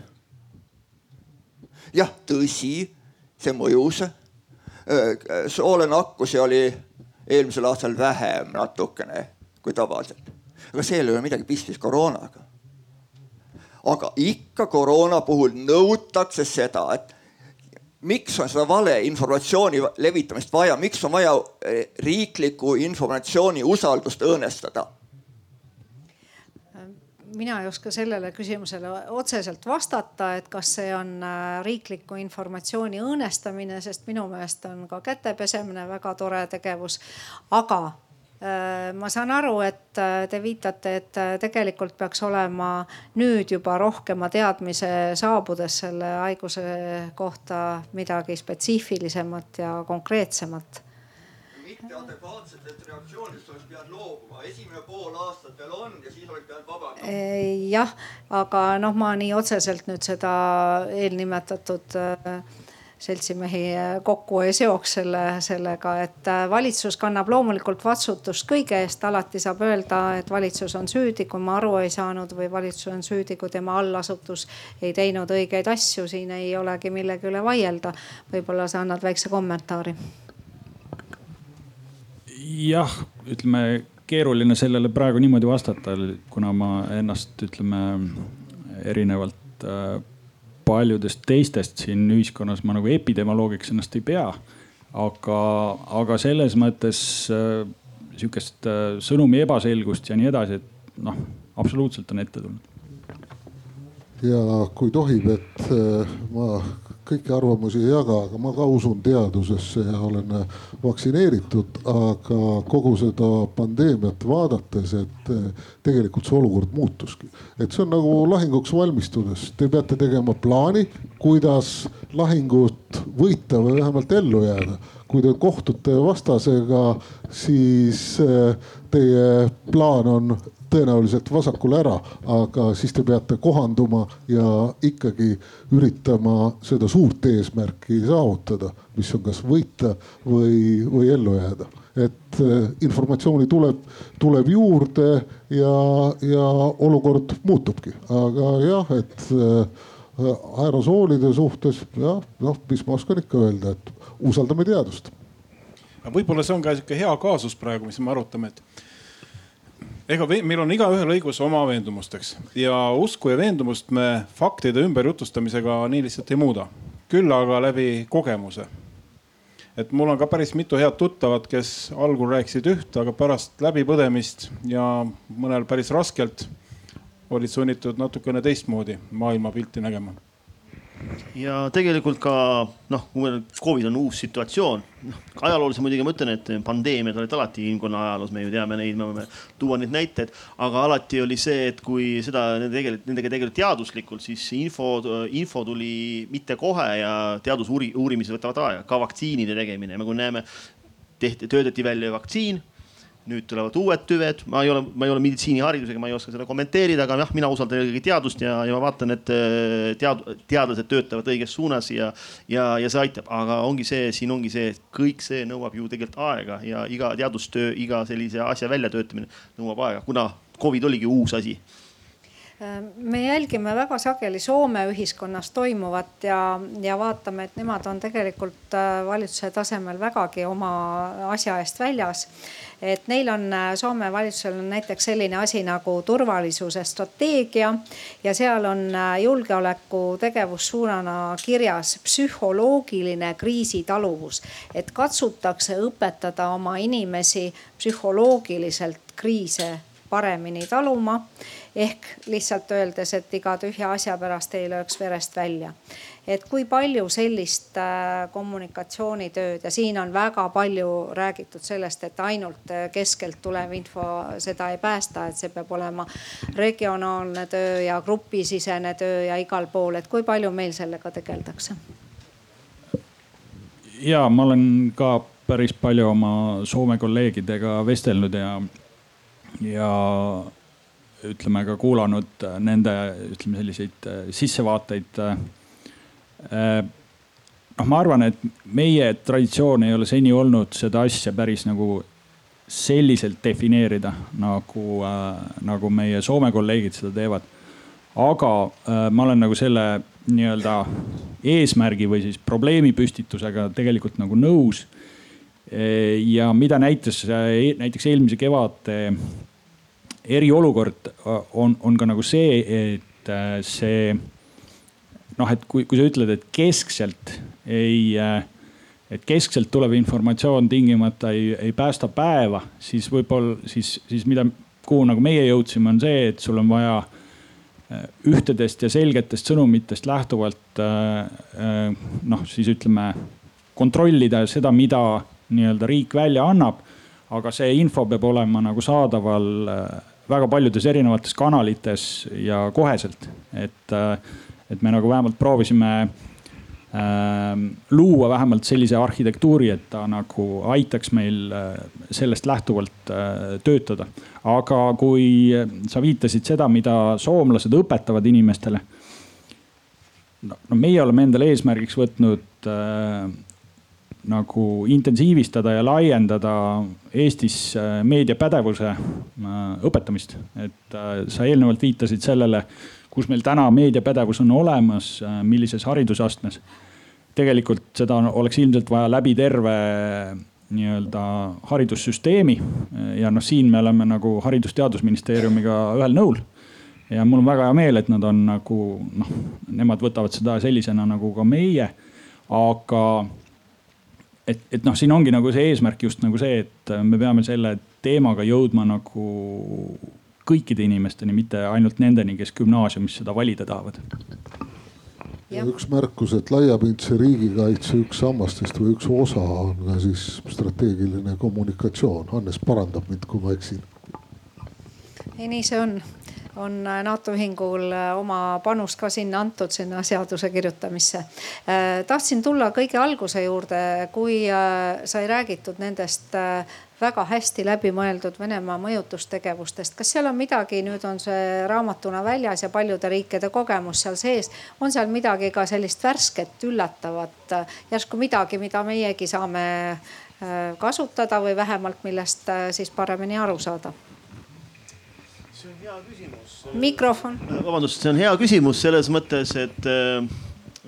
jah, tõsi, see mõjus. Äh, soolenakkusi oli eelmisel aastal vähem natukene kui tavaliselt. aga seal ei ole midagi pistmist koroonaga. aga ikka koroona puhul nõutakse seda, et miks on seda valeinformatsiooni levitamist vaja, miks on vaja eh, riikliku informatsiooni usaldust õõnestada mina ei oska sellele küsimusele otseselt vastata, et kas see on äh, riikliku informatsiooni õõnestamine, sest minu meelest on ka käte pesemine väga tore tegevus. aga äh, ma saan aru, et äh, te viitate, et tegelikult peaks olema nüüd juba rohkema teadmise saabudes selle haiguse kohta midagi spetsiifilisemat ja konkreetsemat mitteadekvaatsetest reaktsioonidest oleks pidanud loobuma, esimene pool aastat veel on ja siis oleks pidanud vabandama. jah, aga noh, ma nii otseselt nüüd seda eelnimetatud äh, seltsimehi äh, kokku ei seoks selle, sellega, et äh, valitsus kannab loomulikult vastutust kõige eest. alati saab öelda, et valitsus on süüdi, kui ma aru ei saanud või valitsus on süüdi, kui tema allasutus ei teinud õigeid asju. siin ei olegi millegi üle vaielda. võib-olla sa annad väikse kommentaari jah, ütleme keeruline sellele praegu niimoodi vastata, kuna ma ennast ütleme erinevalt äh, paljudest teistest siin ühiskonnas ma nagu epidemioloogiks ennast ei pea. aga, aga selles mõttes äh, sihukest äh, sõnumi ebaselgust ja nii edasi, et noh, absoluutselt on ette tulnud. ja kui tohib, et ma kõiki arvamusi ei jaga, aga ma ka usun teadusesse ja olen vaktsineeritud, aga kogu seda pandeemiat vaadates, et eh, tegelikult see olukord muutuski. et see on nagu lahinguks valmistudes, te peate tegema plaani, kuidas lahingut võita või vähemalt ellu jääda. kui te kohtute vastasega, siis eh, teie plaan on tõenäoliselt vasakule ära, aga siis te peate kohanduma ja ikkagi üritama seda suurt eesmärki saavutada, mis on kas võita või, või ellu jääda et äh, informatsiooni tuleb, tuleb juurde ja, ja olukord muutubki, aga jah, et äh, aerosoolide suhtes jah, noh, mis ma oskan ikka öelda, et usaldame teadust. võib-olla see on ka sihuke hea kaasus praegu, mis me arutame, et ega meil on igaühel õigus oma veendumusteks ja usku ja veendumust me faktide ümberjutustamisega nii lihtsalt ei muuda, küll aga läbi kogemuse. Et mul on ka päris mitu head tuttavat, kes algul rääkisid üht, aga pärast läbipõdemist ja mõnel päris raskelt olid sunnitud natukene teistmoodi maailmapilti nägema ja tegelikult ka noh, Covid on uus situatsioon. noh, ajalooliselt muidugi ma ütlen, et pandeemiad olid alati inimkonna ajaloos, me ju teame neid, me võime tuua neid näiteid. aga alati oli see, et kui seda tegelikult, nendega tegeleti teaduslikult, siis info, info tuli mitte kohe ja teadusuurimised võtavad aega, ka vaktsiinide tegemine, nagu näeme, tehti, töötati välja vaktsiin nüüd tulevad uued tüved, ma ei ole, ma ei ole meditsiiniharidusega, ma ei oska seda kommenteerida, aga jah, mina usaldan eelkõige teadust ja, ja ma vaatan, et äh, tead-, teadlased töötavad õiges suunas ja, ja, ja see aitab, aga ongi see, siin ongi see, kõik see nõuab ju tegelikult aega ja iga teadustöö, iga sellise asja väljatöötamine nõuab aega, kuna Covid oligi uus asi me jälgime väga sageli Soome ühiskonnas toimuvat ja, ja vaatame, et nemad on tegelikult äh, valitsuse tasemel vägagi oma asja eest väljas. et neil on, äh, Soome valitsusel on näiteks selline asi nagu turvalisuse strateegia ja seal on äh, julgeoleku tegevussuunana kirjas psühholoogiline kriisitaluvus. et katsutakse õpetada oma inimesi psühholoogiliselt kriise paremini taluma ehk lihtsalt öeldes, et iga tühja asja pärast ei lööks verest välja. et kui palju sellist äh, kommunikatsioonitööd ja siin on väga palju räägitud sellest, et ainult äh, keskelt tulev info seda ei päästa, et see peab olema regionaalne töö ja grupisisene töö ja igal pool, et kui palju meil sellega tegeldakse? ja ma olen ka päris palju oma Soome kolleegidega vestelnud ja, ja ütleme ka kuulanud äh, nende ütleme selliseid äh, sissevaateid. Äh, noh, ma arvan, et meie traditsioon ei ole seni olnud seda asja päris nagu selliselt defineerida nagu, nagu meie Soome kolleegid seda teevad. aga ma olen nagu selle nii-öelda eesmärgi või siis probleemipüstitusega tegelikult nagu nõus. ja mida näitas näiteks eelmise kevade eriolukord äh, on, on ka nagu see, et äh, see noh, et kui, kui sa ütled, et keskselt ei, äh, et keskselt tulev informatsioon tingimata ei, ei päästa päeva, siis võib-olla siis, siis mida, kuhu nagu meie jõudsime, on see, et sul on vaja ühtedest ja selgetest sõnumitest lähtuvalt noh, siis ütleme kontrollida seda, mida nii-öelda riik välja annab. aga see info peab olema nagu saadaval väga paljudes erinevates kanalites ja koheselt. et, äh, et me nagu vähemalt proovisime äh, luua vähemalt sellise arhitektuuri, et ta nagu aitaks meil äh, sellest lähtuvalt äh, töötada. aga kui sa viitasid seda, mida soomlased õpetavad inimestele. no meie oleme endale eesmärgiks võtnud nagu intensiivistada ja laiendada Eestis äh, meediapädevuse äh, õpetamist. et äh, sa eelnevalt viitasid sellele, kus meil täna meediapädevus on olemas, millises haridusastmes. tegelikult seda oleks ilmselt vaja läbi terve nii-öelda haridussüsteemi ja noh, siin me oleme nagu Haridus-Teadusministeeriumiga ühel nõul ja mul on väga hea meel, et nad on nagu noh, nemad võtavad seda sellisena nagu ka meie. aga et, et noh, siin ongi nagu see eesmärk just nagu see, et me peame selle teemaga jõudma nagu kõikide inimesteni, mitte ainult nendeni, kes gümnaasiumis seda valida tahavad. Ja üks märkus, et laiapindse riigikaitse üks sammastest või üks osa on ka siis strateegiline kommunikatsioon. Hannes parandab mind, kui ma eksin. ei, nii see on on äh, NATO ühingul äh, oma panus ka sinna antud, sinna seaduse kirjutamisse. Äh, tahtsin tulla kõige alguse juurde, kui sai räägitud nendest väga hästi läbimõeldud Venemaa mõjutustegevustest. kas seal on midagi, nüüd on see raamatuna väljas ja paljude riikide kogemus seal sees, on seal midagi ka sellist värsket, üllatavat, järsku midagi, mida meiegi saame kasutada või vähemalt millest siis paremini aru saada? See on hea küsimus. mikrofon. vabandust, see on hea küsimus selles mõttes, et,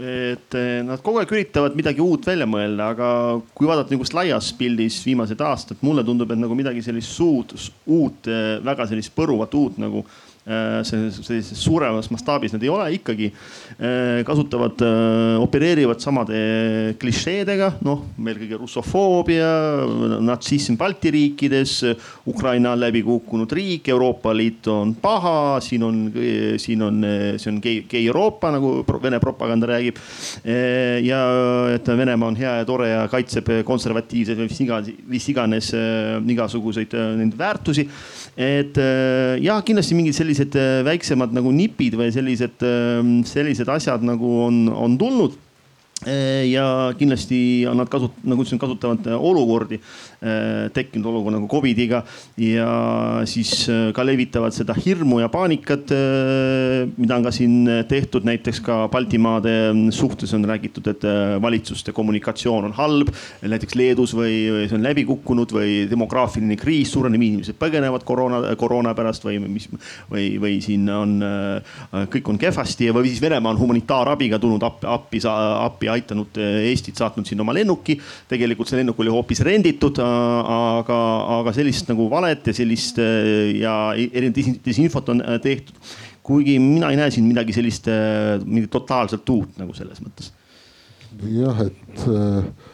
et nad kogu aeg üritavad midagi uut välja mõelda, aga kui vaadata niisugust laias pildis viimased aastad, mulle tundub, et nagu midagi sellist suud, uut, väga sellist põruvat uut nagu sellises suuremas mastaabis nad ei ole ikkagi. Äh, kasutavad, äh, opereerivad samade klišeedega, noh meil kõige russofoobia, natsism Balti riikides, Ukraina on läbi kukkunud riik, Euroopa Liit on paha, siin on, siin on, see on gei, gei Euroopa nagu Vene propaganda räägib. ja et Venemaa on hea ja tore ja kaitseb konservatiivseid või mis iganes, mis iganes igasuguseid neid väärtusi. Et jah, kindlasti mingid sellised äh, väiksemad nagu nipid või sellised, ähm, sellised asjad nagu on, on tulnud. Ja kindlasti nad kasut-, nagu ütlesin, kasutavad olukordi, tekkinud olukorda nagu Covidiga ja siis ka levitavad seda hirmu ja paanikat, mida on ka siin tehtud, näiteks ka Baltimaade suhtes on räägitud, et valitsuste kommunikatsioon on halb. näiteks Leedus või, või see on läbi kukkunud või demograafiline kriis, suureneb, inimesed põgenevad koroona, koroona pärast või mis või, või siin on, kõik on kehvasti või siis Venemaa on humanitaarabiga tulnud appi, appi, appi aitanud Eestit, saatnud siin oma lennuki. tegelikult see lennuk oli hoopis renditud, aga, aga sellist nagu valet ja sellist eh, ja erinevat disinfot on eh, tehtud. kuigi mina ei näe siin midagi sellist, mingit totaalselt uut nagu selles mõttes. jah, et äh,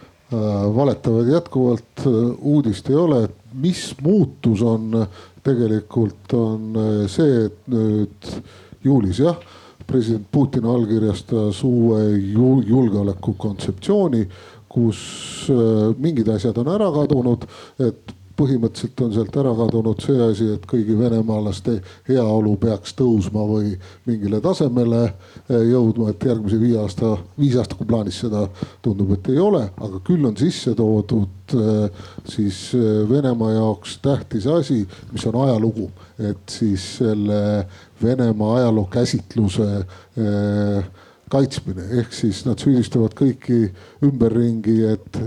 valetavad jätkuvalt, uudist ei ole, mis muutus on tegelikult on see, et nüüd juulis jah president Putin allkirjastas uue julgeolekukontseptsiooni, kus äh, mingid asjad on ära kadunud, et põhimõtteliselt on sealt ära kadunud see asi, et kõigi venemaalaste heaolu peaks tõusma või mingile tasemele eh, jõudma, et järgmise viie aasta, viisaastaku plaanis seda tundub, et ei ole, aga küll on sisse toodud eh, siis Venemaa jaoks tähtis asi, mis on ajalugu, et siis selle Venemaa ajaloo käsitluse kaitsmine, ehk siis nad süüdistavad kõiki ümberringi, et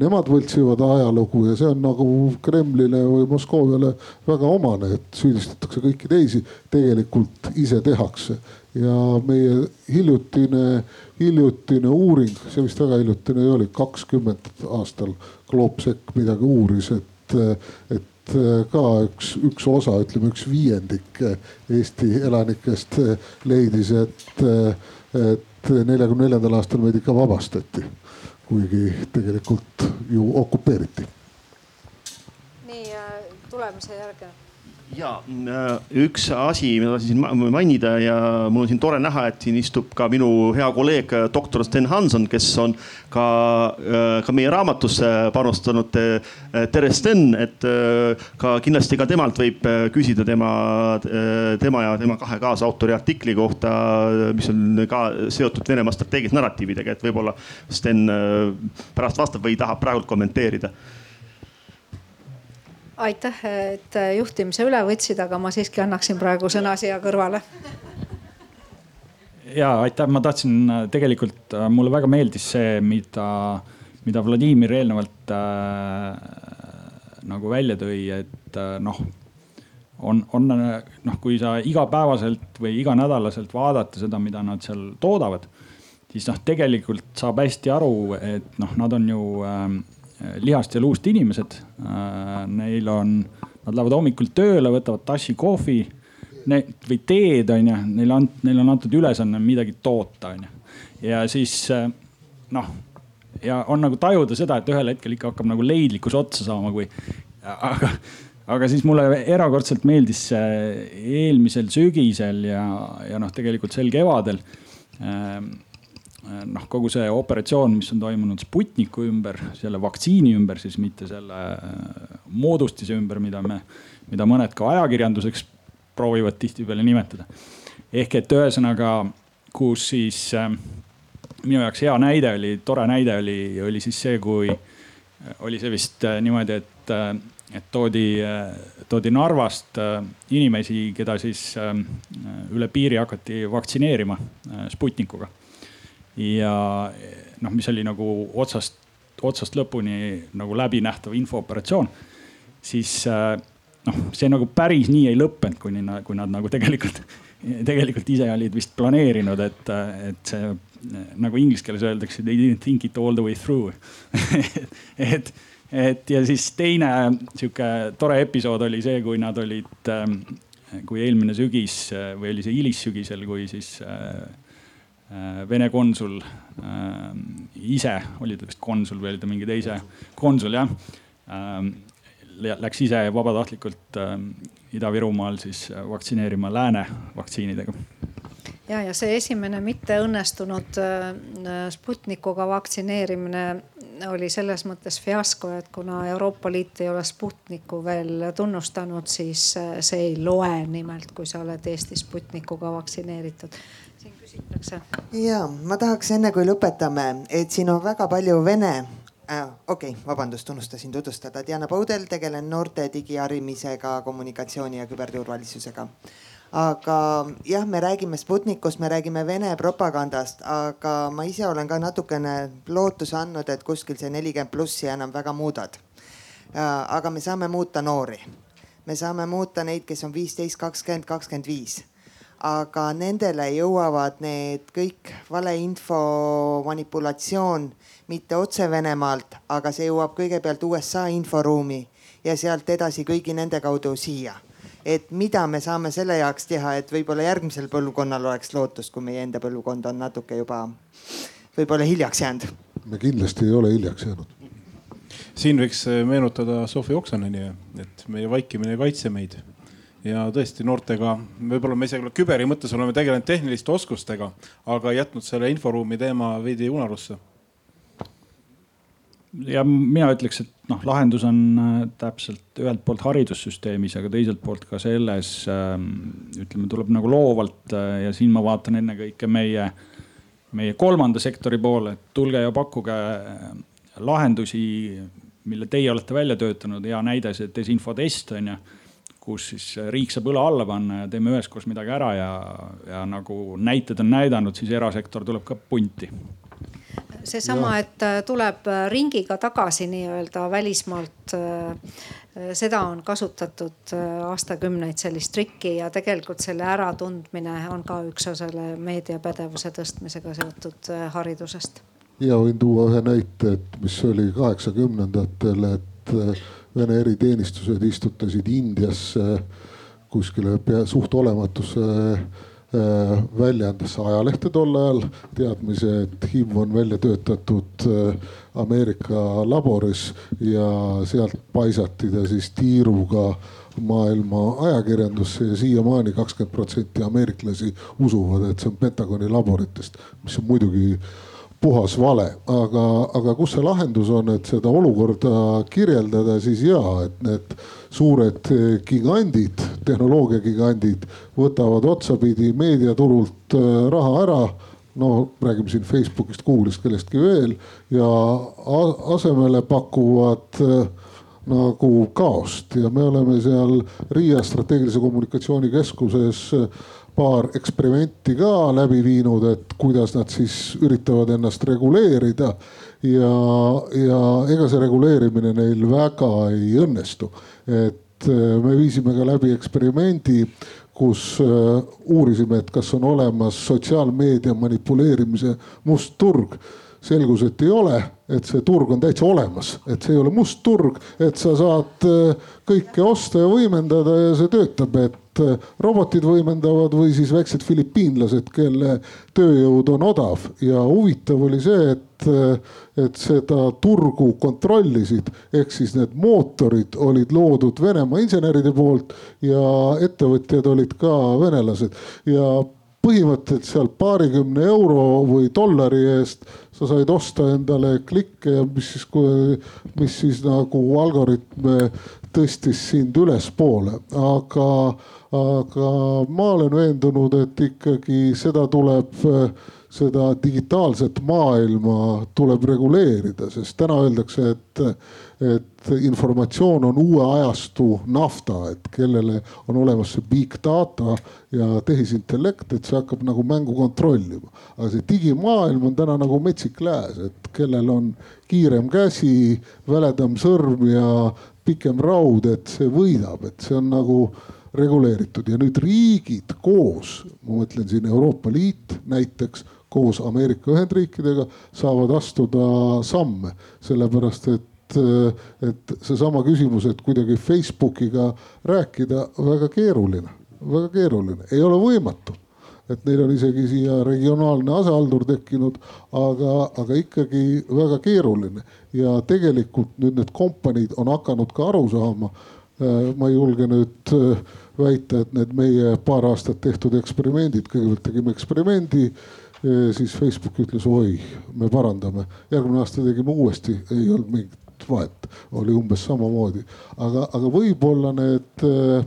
nemad võltsivad ajalugu ja see on nagu Kremlile või Moskooviale väga omane, et süüdistatakse kõiki teisi, tegelikult ise tehakse. ja meie hiljutine, hiljutine uuring, see vist väga hiljutine ei oli, kakskümmend aastal Globsec midagi uuris, et, et ka üks, üks osa, ütleme üks viiendik Eesti elanikest leidis, et, et neljakümne neljandal aastal meid ikka vabastati kuigi tegelikult ju okupeeriti. nii tulemise järge ja äh, üks asi, mida tahtsin mainida ja mul on siin tore näha, et siin istub ka minu hea kolleeg, äh, doktor Sten Hanson, kes on ka, äh, ka meie raamatusse panustanud. tere, Sten, et ka kindlasti ka temalt võib küsida tema, tema ja tema kahe kaasautori artikli kohta, mis on ka seotud Venemaa strateegiliste narratiividega, et võib-olla Sten pärast vastab või tahab praegu kommenteerida aitäh, et juhtimise üle võtsid, aga ma siiski annaksin praegu sõna siia kõrvale. ja aitäh, ma tahtsin tegelikult, äh, mulle väga meeldis see, mida, mida Vladimir eelnevalt äh, nagu välja tõi, et äh, noh on, on noh, kui sa igapäevaselt või iganädalaselt vaadata seda, mida nad seal toodavad, siis noh, tegelikult saab hästi aru, et noh, nad on ju äh, Äh, lihast ja luust inimesed. Äh, neil on, nad lähevad hommikul tööle, võtavad tassi kohvi või teed, onju. Neile on, neile on antud ülesanne midagi toota, onju. ja siis äh, noh, ja on nagu tajuda seda, et ühel hetkel ikka hakkab nagu leidlikkus otsa saama, kui aga aga siis mulle erakordselt meeldis eelmisel sügisel ja, ja noh, tegelikult sel kevadel Äh, noh, kogu see operatsioon, mis on toimunud Sputniku ümber, selle vaktsiini ümber, siis mitte selle äh, moodustise ümber, mida me, mida mõned ka ajakirjanduseks proovivad tihtipeale nimetada. ehk et ühesõnaga, kus siis äh, minu jaoks hea näide oli, tore näide oli, oli siis see, kui oli see vist niimoodi, et, et toodi, toodi Narvast inimesi, keda siis üle piiri hakati vaktsineerima Sputnikuga ja noh, mis oli nagu otsast, otsast lõpuni nagu läbinähtav infooperatsioon, siis äh, noh, see nagu päris nii ei lõppenud, kuni kui nad nagu tegelikult, tegelikult ise olid vist planeerinud, et, et see nagu inglise keeles öeldakse, they didn't think it all the way through. Et, et ja siis teine sihuke tore episood oli see, kui nad olid, ähm, kui eelmine sügis või oli see hilissügisel, kui siis Äh, Vene konsul äh, ise, oli ta vist konsul või oli ta mingi teise konsul jah. Ähm, läks ise vabatahtlikult ähm, Ida-Virumaal siis vaktsineerima lääne vaktsiinidega. ja, ja see esimene mitteõnnestunud äh, Sputnikuga vaktsineerimine oli selles mõttes fiasko, et kuna Euroopa Liit ei ole Sputniku veel tunnustanud, siis see ei loe nimelt, kui sa oled Eesti Sputnikuga vaktsineeritud siin küsitakse. ja ma tahaks enne kui lõpetame, et siin on väga palju vene äh,. okei okay,, vabandust, unustasin tutvustada. Diana Paudel, tegelen noorte digiharimisega, kommunikatsiooni ja küberturvalisusega aga jah, me räägime Sputnikust, me räägime Vene propagandast, aga ma ise olen ka natukene lootuse andnud, et kuskil see nelikümmend plussi enam väga muudad. aga me saame muuta noori, me saame muuta neid, kes on viisteist, kakskümmend, kakskümmend viis aga nendele jõuavad need kõik valeinfo manipulatsioon mitte otse Venemaalt, aga see jõuab kõigepealt USA inforuumi ja sealt edasi kõigi nende kaudu siia et mida me saame selle jaoks teha, et võib-olla järgmisel põlvkonnal oleks lootust, kui meie enda põlvkond on natuke juba võib-olla hiljaks jäänud. me kindlasti ei ole hiljaks jäänud. siin võiks äh, meenutada Sofi Oksaneni, et meie vaikimine ei kaitse meid ja tõesti noortega, võib-olla me isegi küberi mõttes oleme tegelenud tehniliste oskustega, aga jätnud selle inforuumi teema veidi unarusse ja mina ütleks, et noh, lahendus on äh, täpselt ühelt poolt haridussüsteemis, aga teiselt poolt ka selles ähm, ütleme, tuleb nagu loovalt äh, ja siin ma vaatan ennekõike meie, meie kolmanda sektori poole, et tulge ja pakkuge äh, lahendusi, mille teie olete välja töötanud. hea näide see desinfotest on ju, kus siis riik saab õla alla panna ja teeme üheskoos midagi ära ja, ja nagu näited on näidanud, siis erasektor tuleb ka punti seesama, et äh, tuleb äh, ringiga tagasi nii-öelda välismaalt. Äh, seda on kasutatud aastakümneid sellist trikki ja tegelikult selle äratundmine on ka üks osa selle meediapädevuse tõstmisega seotud haridusest. ja võin tuua ühe näite, et mis oli kaheksakümnendatel, et Vene eriteenistused istutasid Indiasse kuskile pea suht olematusse Äh, väljaandes ajalehte tol ajal. Teadmise, et HIV on välja töötatud äh, Ameerika laboris ja sealt paisati ta siis tiiruga maailma ajakirjandusse ja siiamaani kakskümmend protsenti ameeriklasi usuvad, et see on Pentagoni laboritest, mis on muidugi puhas vale, aga, aga kus see lahendus on, et seda olukorda kirjeldada, siis ja, et need suured gigandid, tehnoloogiagigandid võtavad otsapidi meediaturult äh, raha ära. No räägime siin Facebookist, Google'ist, kellestki veel. Ja asemele pakuvad äh, nagu kaost. Ja me oleme seal Riia strateegilise kommunikatsiooni keskuses äh, paar eksperimenti ka läbi viinud, et kuidas nad siis üritavad ennast reguleerida. ja, ja ega see reguleerimine neil väga ei õnnestu. et äh, me viisime ka läbi eksperimendi, kus äh, uurisime, et kas on olemas sotsiaalmeedia manipuleerimise must turg selgus, et ei ole, et see turg on täitsa olemas, et see ei ole must turg, et sa saad äh, kõike osta ja võimendada ja see töötab, et Äh, robotid võimendavad või siis väiksed filipiinlased, kelle tööjõud on odav. Ja huvitav oli see, et, äh, et seda turgu kontrollisid, ehk siis need mootorid olid loodud Venemaa inseneride poolt ja ettevõtjad olid ka venelased. Ja põhimõtteliselt seal paarikümne euro või dollari eest sa said osta endale klikke ja mis siis, mis siis nagu algoritme tõstis sind ülespoole, aga aga ma olen veendunud, et ikkagi seda tuleb, seda digitaalset maailma tuleb reguleerida, sest täna öeldakse, et, et informatsioon on uue ajastu nafta, et kellele on olemas see big data ja tehisintellekt, et see hakkab nagu mängu kontrollima. aga see digimaailm on täna nagu metsik lääs, et kellel on kiirem käsi, väledam sõrm ja pikem raud, et see võidab, et see on nagu reguleeritud ja nüüd riigid koos, ma mõtlen siin Euroopa Liit näiteks koos Ameerika Ühendriikidega saavad astuda samme, sellepärast et, et seesama küsimus, et kuidagi Facebookiga rääkida, väga keeruline, väga keeruline, ei ole võimatu. Et neil on isegi siia regionaalne asehaldur tekkinud, aga, aga ikkagi väga keeruline. Ja tegelikult nüüd need kompaniid on hakanud ka aru saama Äh, ma ei julge nüüd äh, väita, et need meie paar aastat tehtud eksperimendid, kõigepealt tegime eksperimendi siis Facebook ütles oi, me parandame, järgmine aasta tegime uuesti, ei olnud mingit vahet, oli umbes samamoodi, aga, aga võib-olla need äh,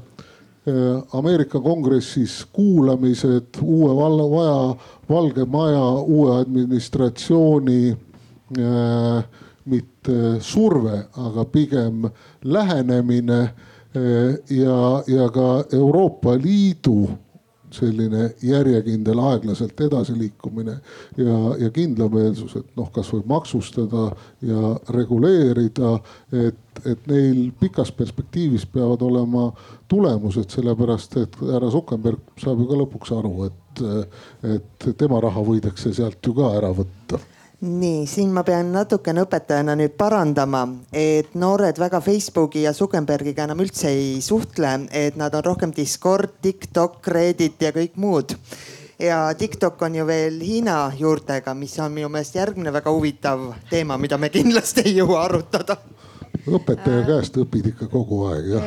Ameerika kongressis kuulamised, uue valla, vaja, Valge Maja uue administratsiooni äh, mitte surve, aga pigem lähenemine äh, ja, ja ka Euroopa Liidu selline järjekindel aeglaselt edasiliikumine ja, ja kindlameelsus, et noh, kasvõi maksustada ja reguleerida, et, et neil pikas perspektiivis peavad olema tulemused, sellepärast et härra Zuckerberg saab ju ka lõpuks aru, et, et tema raha võidakse sealt ju ka ära võtta nii, siin ma pean natukene õpetajana nüüd parandama, et noored väga Facebooki ja Zuckerbergiga enam üldse ei suhtle, et nad on rohkem Discord, TikTok, Reddit ja kõik muud. ja TikTok on ju veel Hiina juurtega, mis on minu meelest järgmine väga huvitav teema, mida me kindlasti ei jõua arutada õpetaja käest õpid ikka kogu aeg jah,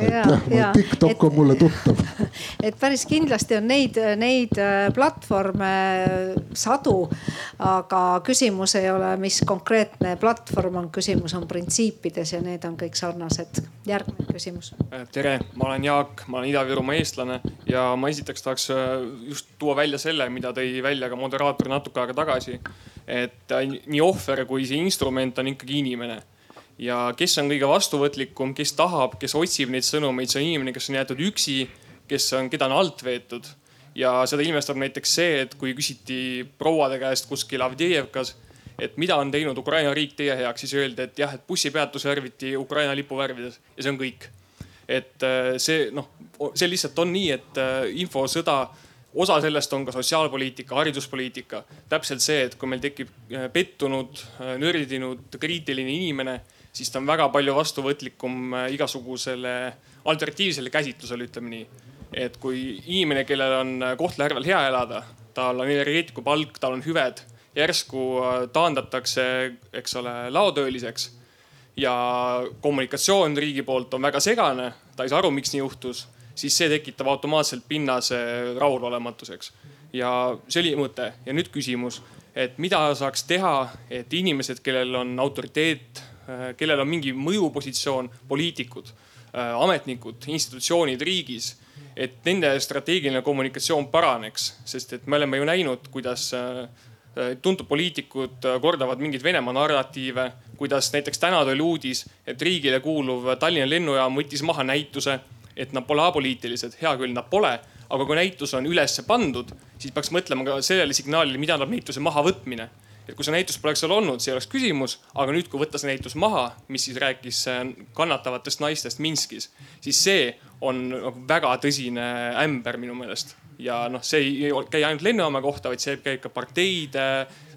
ja,, TikTok et, on mulle tuttav. et päris kindlasti on neid, neid äh, platvorme sadu, aga küsimus ei ole, mis konkreetne platvorm on, küsimus on printsiipides ja need on kõik sarnased. järgmine küsimus. Äh, tere, ma olen Jaak, ma olen Ida-Virumaa eestlane ja ma esiteks tahaks äh, just tuua välja selle, mida tõi välja ka moderaator natuke aega tagasi. et nii ohver kui see instrument on ikkagi inimene ja kes on kõige vastuvõtlikum, kes tahab, kes otsib neid sõnumeid, see on inimene, kes on jäetud üksi, kes on, keda on alt veetud. ja seda ilmestab näiteks see, et kui küsiti prouade käest kuskil Avdijevkas, et mida on teinud Ukraina riik teie heaks, siis öeldi, et jah, et bussipeatus värviti Ukraina lipu värvides ja see on kõik. et äh, see noh, see lihtsalt on nii, et äh, infosõda osa sellest on ka sotsiaalpoliitika, hariduspoliitika. täpselt see, et kui meil tekib äh, pettunud, nördinud, kriitiline inimene siis ta on väga palju vastuvõtlikum äh, igasugusele alternatiivsele käsitlusele, ütleme nii. et kui inimene, kellel on äh, Kohtla-Järvel hea elada, tal on energeetiku palk, tal on hüved, järsku äh, taandatakse, eks ole, laotööliseks ja kommunikatsioon riigi poolt on väga segane, ta ei saa aru, miks nii juhtus, siis see tekitab automaatselt pinnase rahulolematuseks. ja see oli mõte ja nüüd küsimus, et mida saaks teha, et inimesed, kellel on autoriteet kellel on mingi mõjupositsioon, poliitikud, äh, ametnikud, institutsioonid riigis, et nende strateegiline kommunikatsioon paraneks, sest et me oleme ju näinud, kuidas äh, tuntud poliitikud kordavad mingeid Venemaa narratiive, kuidas näiteks täna tuli uudis, et riigile kuuluv Tallinna lennujaam võttis maha näituse, et nad pole apoliitilised. hea küll, nad pole, aga kui näitus on ülesse pandud, siis peaks mõtlema ka sellele signaalile, mida annab näituse mahavõtmine et kui see näitus poleks seal olnud, see ei oleks küsimus, aga nüüd, kui võtta see näitus maha, mis siis rääkis äh, kannatavatest naistest Minskis, siis see on nagu väga tõsine ämber minu meelest. ja noh, see ei käi ainult lennujaama kohta, vaid see käib ka parteide,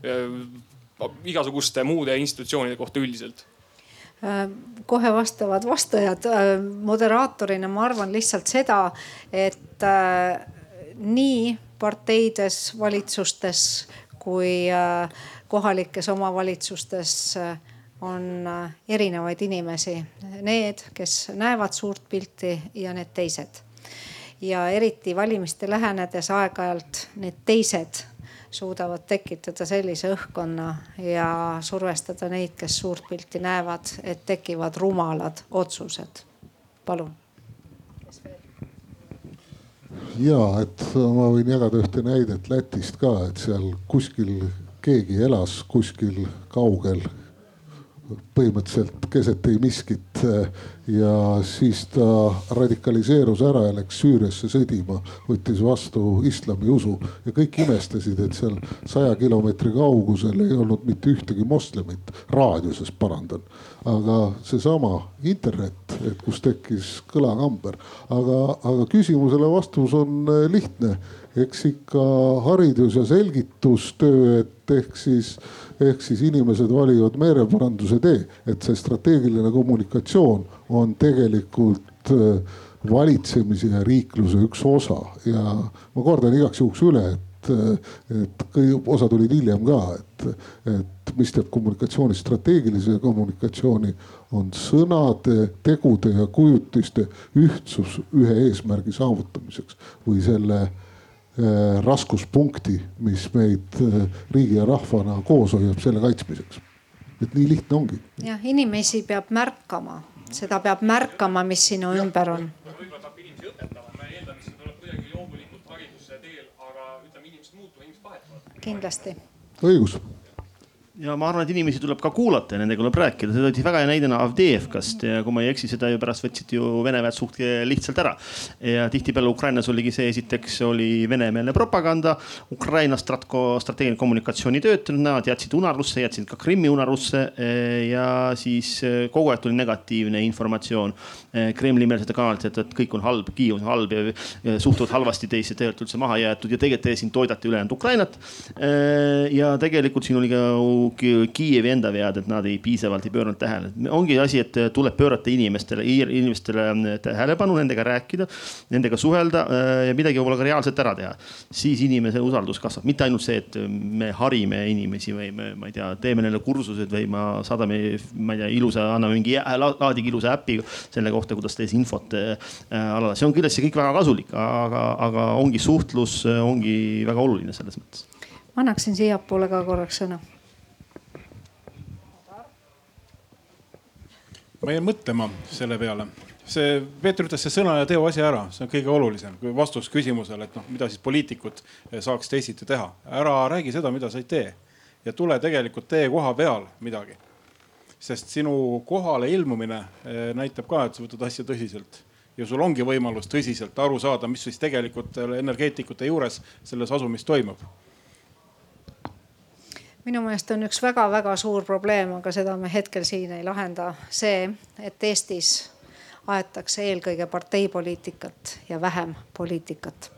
äh, igasuguste muude institutsioonide kohta üldiselt äh, kohe vastavad vastajad. moderaatorina ma arvan lihtsalt seda, et nii parteides, valitsustes kui kohalikes omavalitsustes äh, on äh, erinevaid inimesi, need, kes näevad suurt pilti ja need teised. ja eriti valimiste lähenedes aeg-ajalt need teised suudavad tekitada sellise õhkkonna ja survestada neid, kes suurt pilti näevad, et tekivad rumalad otsused. palun. ja et ma võin jagada ühte näidet Lätist ka, et seal kuskil keegi elas kuskil kaugel, põhimõtteliselt keset ei miskit. ja siis ta radikaliseerus ära ja läks Süüriasse sõdima, võttis vastu islamiusu ja kõik imestasid, et seal saja kilomeetri kaugusel ei olnud mitte ühtegi moslemit, raadiuses parandan. aga seesama internet, et kus tekkis kõlakamber, aga, aga küsimusele vastus on lihtne eks ikka haridus ja selgitustöö, et ehk siis, ehk siis inimesed valivad meeleparanduse tee, et see strateegiline kommunikatsioon on tegelikult äh, valitsemise ja riikluse üks osa. Ja ma kordan igaks juhuks üle, et, äh, et osa tulid hiljem ka, et, et mis teeb kommunikatsiooni strateegilise kommunikatsiooni, on sõnade, tegude ja kujutiste ühtsus ühe eesmärgi saavutamiseks või selle raskuspunkti, mis meid riigi ja rahvana koos hoiab selle kaitsmiseks. et nii lihtne ongi. jah, inimesi peab märkama, seda peab märkama, mis sinu ja. ümber on. võib-olla peab inimesi õpetama, ma eeldan, et see tuleb kuidagi loomulikult hariduse teel, aga ütleme, inimesed muutuvad, inimesed vahetuvad. kindlasti. õigus ja ma arvan, et inimesi tuleb ka kuulata ja nendega tuleb rääkida, see oli väga hea näidena Avdeevkast ja kui ma ei eksi, seda ju pärast võtsid ju Vene väed suht lihtsalt ära. ja tihtipeale Ukrainas oligi see, esiteks oli venemeelne propaganda, Ukraina stratko, strateegiline kommunikatsioon ei töötanud, nad jätsid unarusse, jätsid ka Krimmi unarusse ja siis kogu aeg tuli negatiivne informatsioon Kremli-meelsete kanalite, et kõik on halb, Kiiev on halb ja suhtuvad halvasti teisse, te olete üldse maha jäetud ja tegelikult te siin toidate ülejäänud Ukrainat. ja tegelikult siin oli ka Kiievi enda vead, et nad ei piisavalt ei pööranud tähele. ongi asi, et tuleb pöörata inimestele, inimestele tähelepanu, nendega rääkida, nendega suhelda äh, ja midagi võib-olla ka reaalselt ära teha. siis inimese usaldus kasvab, mitte ainult see, et me harime inimesi või me, ma ei tea, teeme neile kursused või ma saadame, ma ei tea, ilusa, anname mingi laadige ilusa äpi selle kohta, kuidas tehes infot äh, alal. see on kindlasti kõik väga kasulik, aga, aga ongi suhtlus ongi väga oluline selles mõttes annaksin siiapoole ka korraks sõna ma jäin mõtlema selle peale. see, Peeter ütles see sõna ja teo asi ära, see on kõige olulisem vastus küsimusele, et noh, mida siis poliitikud saaks teisiti teha. ära räägi seda, mida sa ei tee ja tule tegelikult tee koha peal midagi. sest sinu kohale ilmumine eh, näitab ka, et sa võtad asja tõsiselt ja sul ongi võimalus tõsiselt aru saada, mis siis tegelikult energeetikute juures selles asumis toimub minu meelest on üks väga-väga suur probleem, aga seda me hetkel siin ei lahenda, see, et Eestis aetakse eelkõige parteipoliitikat ja vähem poliitikat.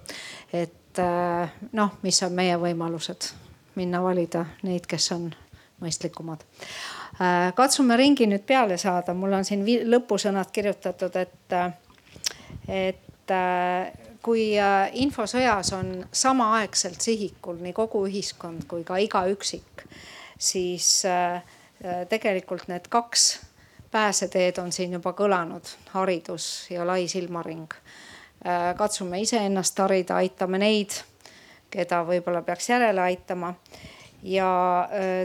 et äh, noh, mis on meie võimalused minna valida neid, kes on mõistlikumad. Äh, katsume ringi nüüd peale saada, mul on siin lõpusõnad kirjutatud, et, äh, et kui äh, infosõjas on samaaegselt sihikul nii kogu ühiskond kui ka iga üksik, siis äh, äh, tegelikult need kaks pääseteed on siin juba kõlanud, haridus ja lai silmaring. katsume iseennast harida, aitame neid, keda võib-olla peaks järele aitama. ja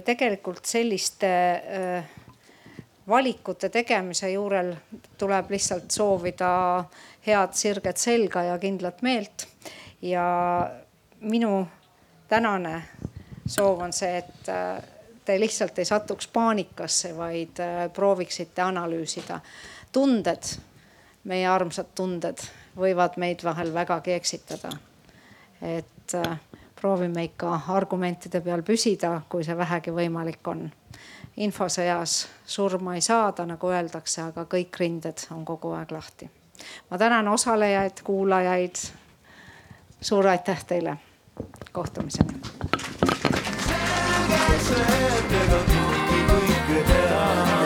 tegelikult selliste valikute tegemise juurel tuleb lihtsalt soovida head sirget selga ja kindlat meelt. ja minu tänane soov on see, et äh, te lihtsalt ei satuks paanikasse, vaid äh, prooviksite analüüsida. tunded, meie armsad tunded võivad meid vahel vägagi eksitada. et äh, proovime ikka argumentide peal püsida, kui see vähegi võimalik on. infosõjas surma ei saada, nagu öeldakse, aga kõik rinded on kogu aeg lahti ma tänan osalejaid, kuulajaid. suur aitäh teile, kohtumiseni. selge see, et ega kõike kõike teha.